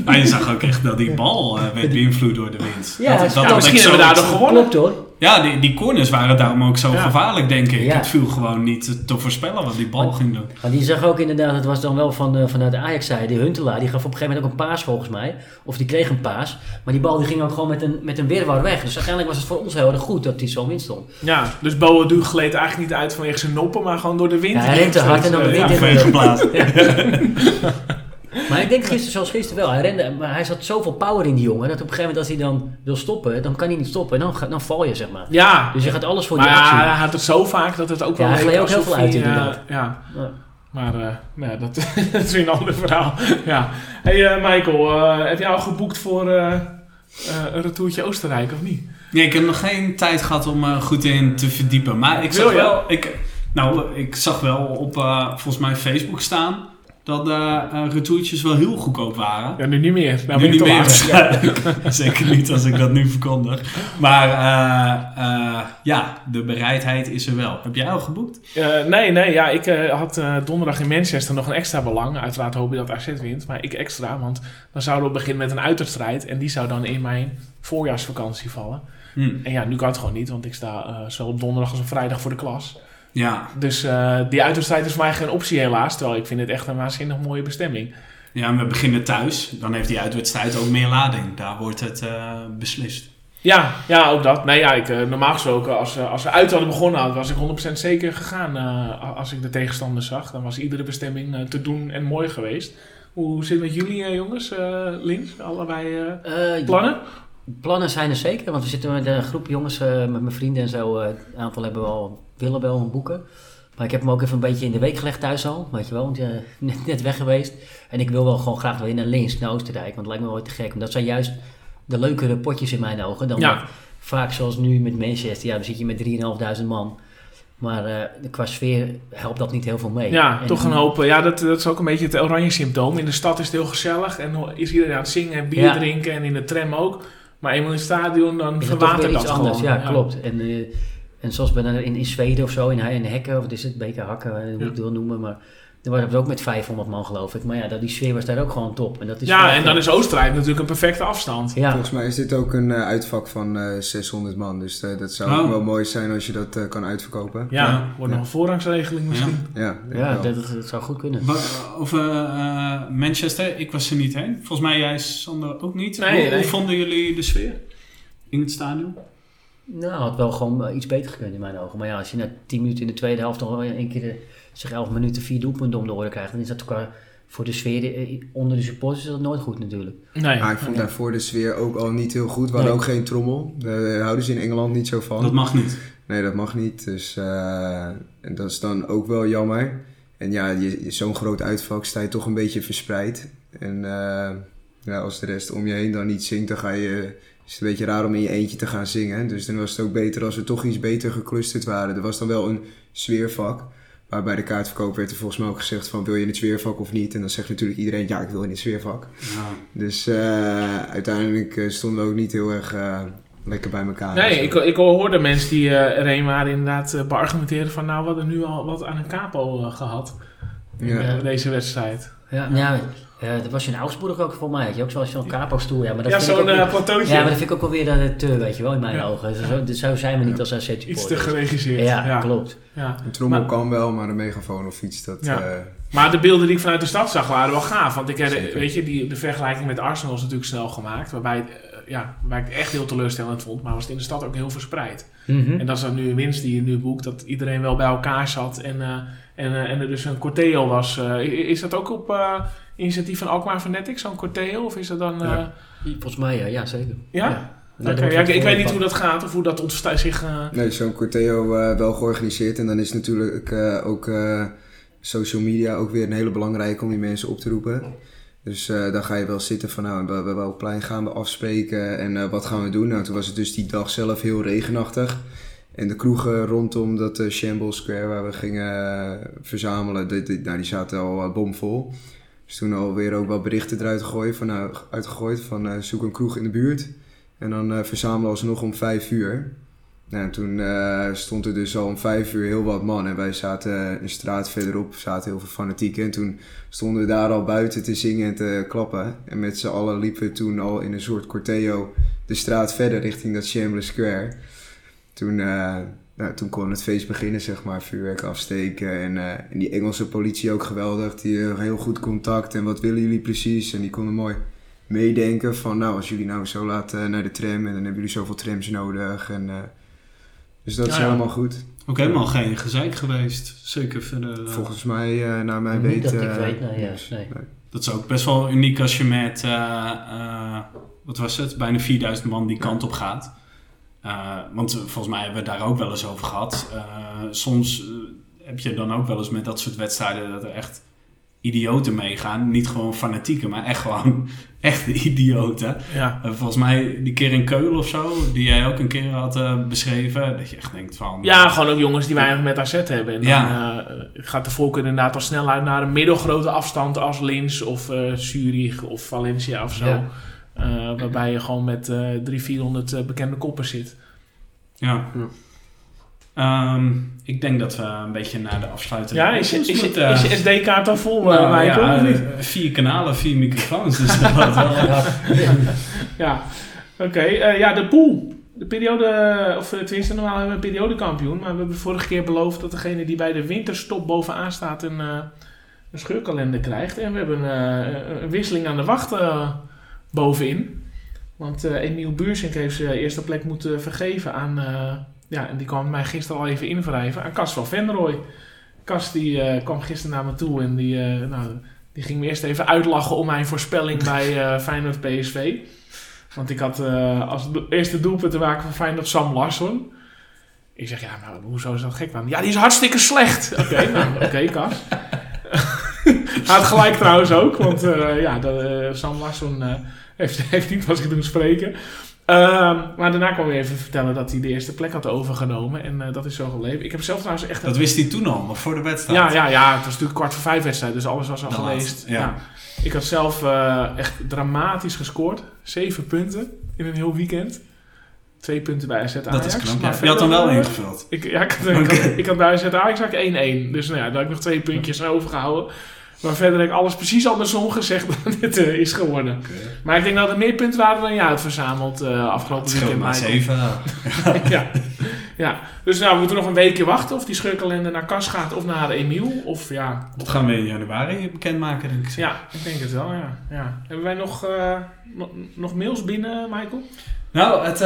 Maar je zag ook echt dat die bal eh, werd beïnvloed door de wind. Ja, dat, misschien hebben we daardoor gewonnen. Klopt hoor. Ja, die, die corners waren daarom ook zo Ja. gevaarlijk, denk ik. Ja. Het viel gewoon niet te voorspellen wat die bal Maar- ging doen. Maar die zag ook inderdaad, het was dan wel van, eh, vanuit de Ajax-zijde, die Huntelaar, die gaf op een gegeven moment ook een paas volgens mij. Of die kreeg een paas, maar die bal die ging ook gewoon met een, met een wirwar weg. Dus uiteindelijk was het voor ons heel erg goed dat die zo in stond. Ja, dus Boadu gleed eigenlijk niet uit vanwege zijn noppen, maar gewoon door de wind. Ja, hij rent te hard en dan de wind Ja. in. Geblazen. *laughs* *laughs* Maar ik denk gisteren, zoals gisteren wel, hij rende, maar hij zat zoveel power in die jongen, dat op een gegeven moment als hij dan wil stoppen, dan kan hij niet stoppen en dan, val je zeg maar. Ja, Dus je gaat alles voor maar die ja, actie. hij had het zo vaak dat het ook wel Ja, hij gleed ook heel veel uit eh, inderdaad. ja, Ja. maar eh, ja, dat, *laughs* dat is weer een ander verhaal. Ja. Hey eh, Michael, eh, heb jij al geboekt voor eh, eh, een retourtje Oostenrijk of niet? Nee, ik heb nog geen tijd gehad om goed in te verdiepen. Maar ik Wil zag je? wel, ik, nou, ik zag wel op eh, volgens mij Facebook staan dat de retourtjes wel heel goedkoop waren. Ja, nu niet meer. Nou, nu niet meer. *laughs* Zeker niet als ik dat nu verkondig. Maar eh, eh, ja, de bereidheid is er wel. Heb jij al geboekt? Nee, nee, ja, ik had donderdag in Manchester nog een extra belang. Uiteraard hoop je dat AZ wint, maar ik extra. Want dan zouden we beginnen met een uiterstrijd. En die zou dan in mijn voorjaarsvakantie vallen. Hm. En ja, nu kan het gewoon niet, want ik sta zowel op donderdag als op vrijdag voor de klas. Ja. Dus eh, die uiterstrijd is voor mij geen optie helaas. Terwijl ik vind het echt een waanzinnig mooie bestemming. ja, en we beginnen thuis. Dan heeft die uitwedstrijd ook meer lading. Daar wordt het eh, beslist. Ja, ja, ook dat. Nee, ja, ik, eh, normaal gesproken, als, als we uit hadden begonnen, had- was ik 100% zeker gegaan. eh, als ik de tegenstanders zag, dan was iedere bestemming eh, te doen en mooi geweest. Hoe zit het met jullie, jongens? eh, links, allebei plannen? Plannen zijn er zeker, want we zitten met een groep jongens, eh, met mijn vrienden en zo. eh, een aantal hebben we al, willen wel een boeken. Maar ik heb hem ook even een beetje in de week gelegd thuis al, weet je wel, want eh, *laughs* net, net weg geweest. En ik wil wel gewoon graag weer naar links, naar Oostenrijk, want het lijkt me wel te gek. Want dat zijn juist de leukere potjes in mijn ogen. Dan Ja. vaak zoals nu met Manchester. Ja, dan zit je met 3.500 man. Maar eh, qua sfeer helpt dat niet heel veel mee. Ja, En- toch een hoop. eh, Ja, dat, dat is ook een beetje het oranje symptoom. In de stad is het heel gezellig en is iedereen aan het zingen en bier Ja. drinken en in de tram ook. Maar eenmaal in het stadion, dan verwatert dat iets anders? gewoon. Ja, klopt. En, en zoals bij, in, in Zweden of zo, in, in Hekken, of wat is het, BK Hakken, eh, hoe Ja. ik het wil noemen. Maar daar waren we ook met 500 man, geloof ik. Maar ja, dat, die sfeer was daar ook gewoon top. En dat is Ja, en dan eh, is Oostenrijk natuurlijk een perfecte afstand. Ja, Volgens mij is dit ook een eh, uitvak van eh 600 man. Dus eh, dat zou Oh. wel mooi zijn als je dat eh, kan uitverkopen. Ja, Ja. wordt nog een voorrangsregeling misschien. Ja, ja wel. dat, dat zou goed kunnen. Over eh, Manchester, ik was er niet heen. Volgens mij jij, Sander, ook niet. Nee, hoe, nee. hoe vonden jullie de sfeer in het stadion? Nou, had wel gewoon eh, iets beter gekund in mijn ogen. Maar ja, als je na 10 minuten in de tweede helft toch wel een keer de, zeg 11 minuten vier doelpunten om de oren krijgt, dan is dat qua voor de sfeer eh, onder de supporters is dat nooit goed natuurlijk. Nee. Maar ik vond daarvoor de sfeer ook al niet heel goed. We hadden Nee. ook geen trommel. Daar houden ze in Engeland niet zo van. Dat mag niet. Nee, dat mag niet. Dus eh, dat is dan ook wel jammer. En ja, je, je- zo'n groot uitvak sta je toch een beetje verspreid. En eh, ja, als de rest om je heen dan niet zingt, dan ga je, is het een beetje raar om in je eentje te gaan zingen. Dus dan was het ook beter als we toch iets beter geclusterd waren. Er was dan wel een sfeervak. Maar bij de kaartverkoop werd er volgens mij ook gezegd van wil je in het sfeervak of niet? En dan zegt natuurlijk iedereen ja, ik wil in het sfeervak. Ja. Dus eh, uiteindelijk eh, stonden we ook niet heel erg eh, lekker bij elkaar. Nee, ik, ik hoorde mensen die eh erheen waren inderdaad eh, beargumenteren van nou, we hadden nu al wat aan een capo eh, gehad in Ja. deze wedstrijd. Ja, ja eh, dat was in Augsburg ook voor mij. Had je ook zoals zo'n capo-stoel. Ja, maar dat Ja, vind ik zo'n plateautje. ja, maar dat vind ik ook alweer eh, te, weet je wel, in mijn Ja. ogen. Zo, zo zijn we niet als AZ Iets te geregisseerd. Ja, Ja, klopt. Ja. Een trommel Maar- kan wel, maar een megafoon of iets, dat... Ja. eh, Maar de beelden die ik vanuit de stad zag waren wel gaaf. Want ik heb, Zeker. weet je, die, de vergelijking met Arsenal is natuurlijk snel gemaakt. Waarbij, ja, waar ik het echt heel teleurstellend vond. Maar was het in de stad ook heel verspreid. Mhm. En dat is dan nu een winst die je nu boekt. Dat iedereen wel bij elkaar zat. En, eh, en, en er dus een corteo was. Eh, is dat ook op eh, initiatief van Alkmaar Fanatics, zo'n corteo? Of is dat dan... eh, Ja. Volgens mij, ja, ja zeker. Ja? Ja, Oké, ja, ik, weet niet hoe dat gaat. Of hoe dat ontsta- zich... eh, Nee, zo'n corteo eh, wel georganiseerd. En dan is natuurlijk eh, ook eh, social media ook weer een hele belangrijke om die mensen op te roepen. Dus eh, dan ga je wel zitten van nou, bij bij welk plein gaan we afspreken en eh, wat gaan we doen. Nou, toen was het dus die dag zelf heel regenachtig. En de kroegen rondom dat eh, Shambles Square waar we gingen eh, verzamelen, die, die- nou, die zaten al eh, bomvol. Dus toen alweer ook wat berichten eruit gegooid van, nou, uitgegooid van eh, zoek een kroeg in de buurt. En dan eh, verzamelen we alsnog om vijf uur. Nou, en toen eh, stond er dus al om vijf uur heel wat man. En wij zaten een straat verderop, zaten heel veel fanatieken. En toen stonden we daar al buiten te zingen en te klappen. En met z'n allen liepen we toen al in een soort corteo de straat verder richting dat Chamberlain Square. Toen, eh, nou, toen kon het feest beginnen, zeg maar, vuurwerk afsteken. En, eh, en die Engelse politie ook geweldig, die eh, heel goed contact. En wat willen jullie precies? En die konden mooi meedenken van, nou, als jullie nou zo laat eh, naar de tram en dan hebben jullie zoveel trams nodig. En, eh, dus dat is Ja, ja. helemaal goed. Ook helemaal geen gezeik geweest. Zeker verder. eh, Volgens mij, eh, naar mijn Niet weten... dat ik weet, nee, ja, dus, nee. Dat is ook best wel uniek als je met, eh, eh, wat was het, bijna 4000 man die kant op gaat. Eh, want volgens mij hebben we het daar ook wel eens over gehad. Eh, soms eh, heb je dan ook wel eens met dat soort wedstrijden dat er echt idioten meegaan. Niet gewoon fanatieken, maar echt gewoon *laughs* echte idioten. ja. Volgens mij die keer in Keulen of zo, die jij ook een keer had beschreven. Dat je echt denkt van... ja, gewoon ook jongens die weinig met AZ hebben. En dan Ja. eh, gaat de voorkeur inderdaad al snel uit naar een middelgrote afstand als Linz of eh Zurich of Valencia of zo. Ja. Eh, waarbij je gewoon met eh 300, 400 eh, bekende koppen zit. Ja. Ja. Ehm, ik denk dat we een beetje naar de afsluiting Ja, is je, is is je SD-kaart al vol, eh Nou, Maaike, ja, niet? eh, vier kanalen, vier microfoons. Dus *laughs* dat wel. Ja, Ja, oké. eh, ja, de pool. De periode, of eh, tenminste normaal hebben we een periodekampioen. Maar we hebben vorige keer beloofd dat degene die bij de winterstop bovenaan staat een, eh, een scheurkalender krijgt. En we hebben eh, een wisseling aan de wacht eh, bovenin. Want eh Emiel Buursink heeft zijn eerste plek moeten vergeven aan... eh, ja, en die kwam mij gisteren al even invrijven aan Cas van Venrooy. Cas die eh, kwam gisteren naar me toe en die, nou, die ging me eerst even uitlachen om mijn voorspelling *laughs* bij Feyenoord PSV. Want ik had als eerste doelpunt te maken van Feyenoord Sam Larsson. Ik zeg, ja, nou, hoezo is dat gek dan? Ja, die is hartstikke slecht. Oké, *laughs* nou, oké, Cas. *laughs* Hij had gelijk trouwens ook, want ja, de, Sam Larsson... heeft, *laughs* heeft niet van zich doen spreken. Ehm, maar daarna kwam hij even vertellen dat hij de eerste plek had overgenomen. En eh, dat is zo gebleven. Ik heb zelf trouwens echt... Dat wist hij toen al, nog voor de wedstrijd. Ja, ja, ja, het was natuurlijk kwart voor vijf wedstrijd, dus alles was al geweest. ja. Ik had zelf eh, echt dramatisch gescoord. Zeven punten in een heel weekend. Twee punten bij AZ Ajax. Dat is knap. Maar Ja. Je had hem wel eh, ingevuld. Ik, ja, ik, had, ik, had, *laughs* ik had bij AZ Ajax had ik 1-1. Dus nou ja, daar heb ik nog twee puntjes overgehouden. Maar verder heb ik alles precies andersom gezegd dan *laughs* dit eh, is geworden. Maar ik denk dat er meer punten waren dan jij had verzameld eh, afgelopen Het scheelt weekend. maar zeven. *laughs* ja. ja, dus nou, we moeten nog een weekje wachten of die scheurkalender naar Kas gaat of naar Emiel. Of ja, Dat gaan we in januari bekendmaken, denk ik. ja, ik denk het wel, ja. ja. Hebben wij nog, eh, nog, mails binnen, Michael? Nou, het,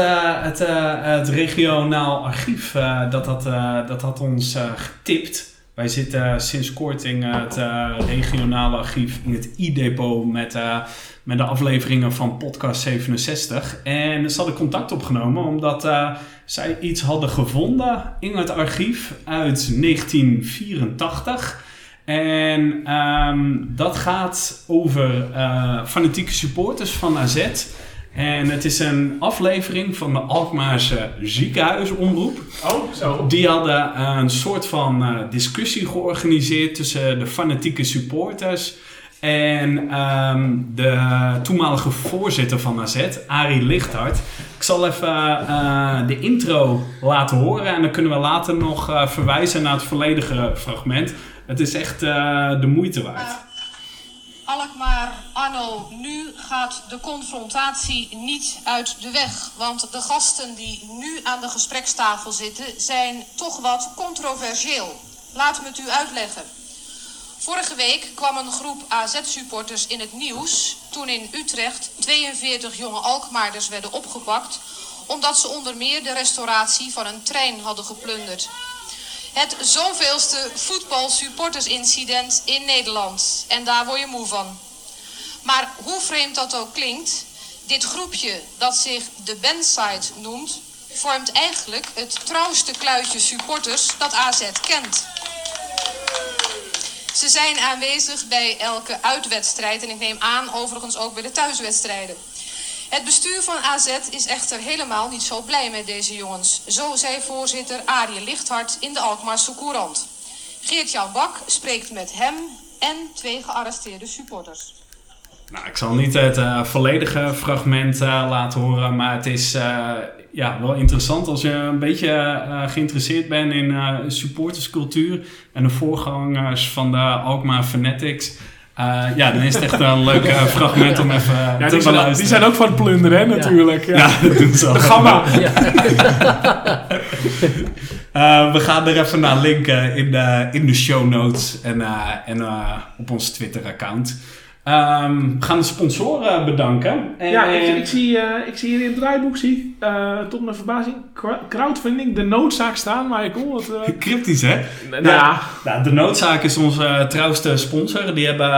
het, het regionaal archief, dat, had, eh, dat had ons getipt. Wij zitten sinds kort in het eh, regionale archief in het i-depot met, eh, met de afleveringen van podcast 67. En ze hadden contact opgenomen omdat eh, zij iets hadden gevonden in het archief uit 1984. En ehm, dat gaat over eh, fanatieke supporters van AZ. En het is een aflevering van de Alkmaarse ziekenhuisomroep. Oh, zo. Die hadden een soort van eh, discussie georganiseerd tussen de fanatieke supporters en ehm, de toenmalige voorzitter van AZ, Arie Lichthart. Ik zal even eh, de intro laten horen en dan kunnen we later nog eh, verwijzen naar het volledige fragment. Het is echt eh, de moeite waard. Alkmaar, Arno, nu gaat de confrontatie niet uit de weg. Want de gasten die nu aan de gesprekstafel zitten zijn toch wat controversieel. Laat me het u uitleggen. Vorige week kwam een groep AZ-supporters in het nieuws toen in Utrecht 42 jonge Alkmaarders werden opgepakt omdat ze onder meer de restauratie van een trein hadden geplunderd. Het zoveelste voetbalsupportersincident in Nederland. En daar word je moe van. Maar hoe vreemd dat ook klinkt, dit groepje dat zich de Bandside noemt, vormt eigenlijk het trouwste kluitje supporters dat AZ kent. Ze zijn aanwezig bij elke uitwedstrijd en ik neem aan overigens ook bij de thuiswedstrijden. Het bestuur van AZ is echter helemaal niet zo blij met deze jongens. Zo zei voorzitter Arie Lichthart in de Alkmaarse Courant. Geert-Jan Bak spreekt met hem en twee gearresteerde supporters. Nou, ik zal niet het eh, volledige fragment eh, laten horen, maar het is eh, ja, wel interessant als je een beetje geïnteresseerd bent in supporterscultuur en de voorgangers van de Alkmaar Fanatics. Eh, ja, dan is het echt een leuk eh, fragment om even Ja, te die, zijn, beluisteren. die zijn ook van het plunderen, hè, natuurlijk. Ja. Ja, *laughs* dat doen ze al. De gamma. *laughs* Eh, we gaan er even naar linken in de, in de show notes en, eh, en eh, op ons Twitter-account. Ehm, we gaan de sponsoren bedanken. En, Ja, ik, ik, zie, eh, ik zie hier in het draaiboek, zie, ik, eh, tot mijn verbazing, crowdfunding, de noodzaak staan, Michael. Wat, eh, *laughs* Cryptisch, hè? nou ja, Nou, de Noodzaak is onze trouwste sponsor. Die hebben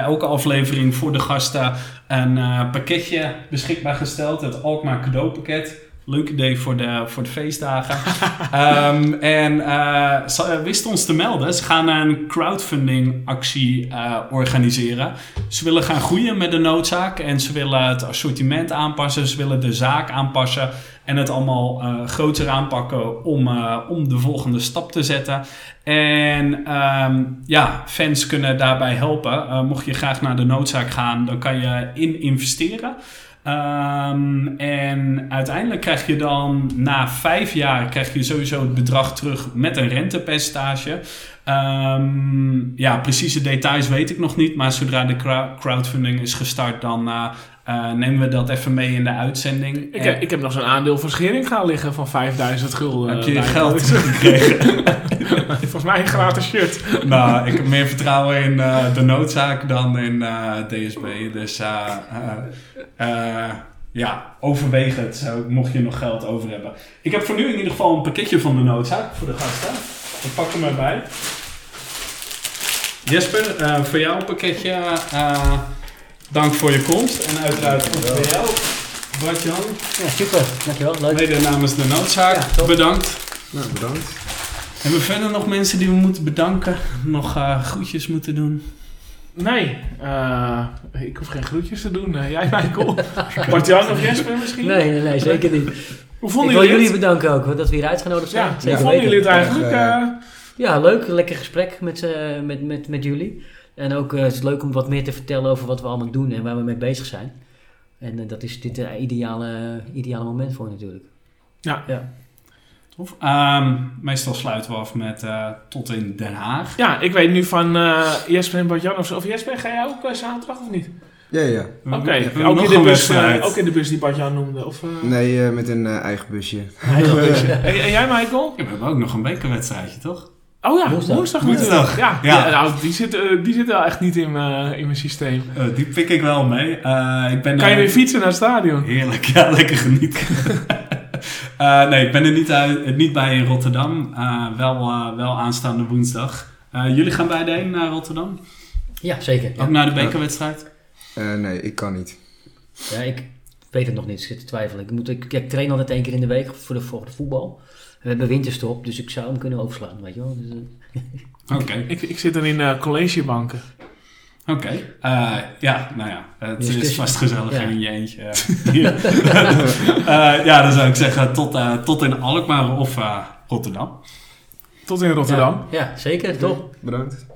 elke aflevering voor de gasten een pakketje beschikbaar gesteld. Het Alkmaar cadeaupakket. Leuk idee voor de, voor de feestdagen. *laughs* Ehm, en eh, ze eh, wisten ons te melden. Ze gaan een crowdfunding actie eh, organiseren. Ze willen gaan groeien met de noodzaak. En ze willen het assortiment aanpassen. Ze willen de zaak aanpassen. En het allemaal groter aanpakken om, om de volgende stap te zetten. En ehm, ja, fans kunnen daarbij helpen. Mocht je graag naar de noodzaak gaan, dan kan je in investeren. Ehm, en uiteindelijk krijg je dan na vijf jaar krijg je sowieso het bedrag terug met een rentepercentage. Ehm, ja, precieze details weet ik nog niet. Maar zodra de crowd- crowdfunding is gestart, dan eh, eh, nemen we dat even mee in de uitzending. ik, En- heb, ik heb nog zo'n aandeel van Schering gaan liggen van 5000 gulden. heb je je geld gekregen? *laughs* *laughs* Volgens mij een gratis shirt. nou, ik heb meer vertrouwen in eh, de noodzaak dan in eh, DSB. Dus eh, eh, eh, ja, overweeg het, mocht je nog geld over hebben. Ik heb voor nu in ieder geval een pakketje van de noodzaak voor de gasten. Ik pak hem erbij. Jesper, eh, voor jou een pakketje. Dank voor je komst. En uiteraard ook voor jou, Bart-Jan. Ja, super. Dankjewel. Leuk. Mede namens de noodzaak. Ja. Bedankt. Nou, bedankt. Hebben we verder nog mensen die we moeten bedanken? Nog eh, groetjes moeten doen? Nee, eh, ik hoef geen groetjes te doen. Eh, jij, *laughs* Michael? Bart-Jan of Jesper misschien? Nee, nee, nee, zeker niet. Hoe Ik vonden wil jullie het? bedanken ook, dat we hier uitgenodigd zijn. Ja, hoe vonden jullie het eigenlijk? Ja? Ja, leuk. Lekker gesprek met, eh, met, met, met jullie. En ook eh, het is leuk om wat meer te vertellen over wat we allemaal doen en waar we mee bezig zijn. En eh, dat is dit uh, ideale, ideale moment voor natuurlijk. Ja. ja. Tof. Ehm, meestal sluiten we af met uh, tot in Den Haag. Ja, ik weet nu van uh, Jesper en Bart-Jan of zo. Of Jesper, ga jij ook uh, zaterdag of niet? Ja, ja. Oké, okay. ook, in de bus, ook in de bus die Bart-Jan noemde? Of, nee, met een eigen busje. Eigen *laughs* busje. en, en, jij, Michael? Ja, we hebben ook nog een bekerwedstrijdje, toch? Oh ja, woensdag. woensdag, woensdag. Ja, ja. ja nou, die, zit, uh, die zit wel echt niet in, uh, in mijn systeem. Uh, die pik ik wel mee. Uh, ik ben, kan je weer fietsen naar het stadion? Heerlijk, ja, *laughs* lekker genieten. *laughs* nee, ik ben er niet, uit, niet bij in Rotterdam. wel, wel aanstaande woensdag. jullie gaan beide heen naar Rotterdam? Ja, zeker. Ja. Ook naar de bekerwedstrijd? nee, ik kan niet. Ja, ik weet het nog niet. Ik zit te twijfelen. Ik, moet, ik, ik train altijd één keer in de week voor de, voor de voetbal. We hebben winterstop, dus ik zou hem kunnen overslaan, weet je wel. Dus, uh... Oké. Okay. *laughs* Ik, ik zit er in uh, collegebanken. Oké. Okay. Uh, ja, nou ja. Het dus is vast gezellig ja. in je eentje. *laughs* uh, ja, dan zou ik zeggen tot, tot in Alkmaar of Rotterdam. Tot in Rotterdam. Ja, ja zeker. Top. Bedankt.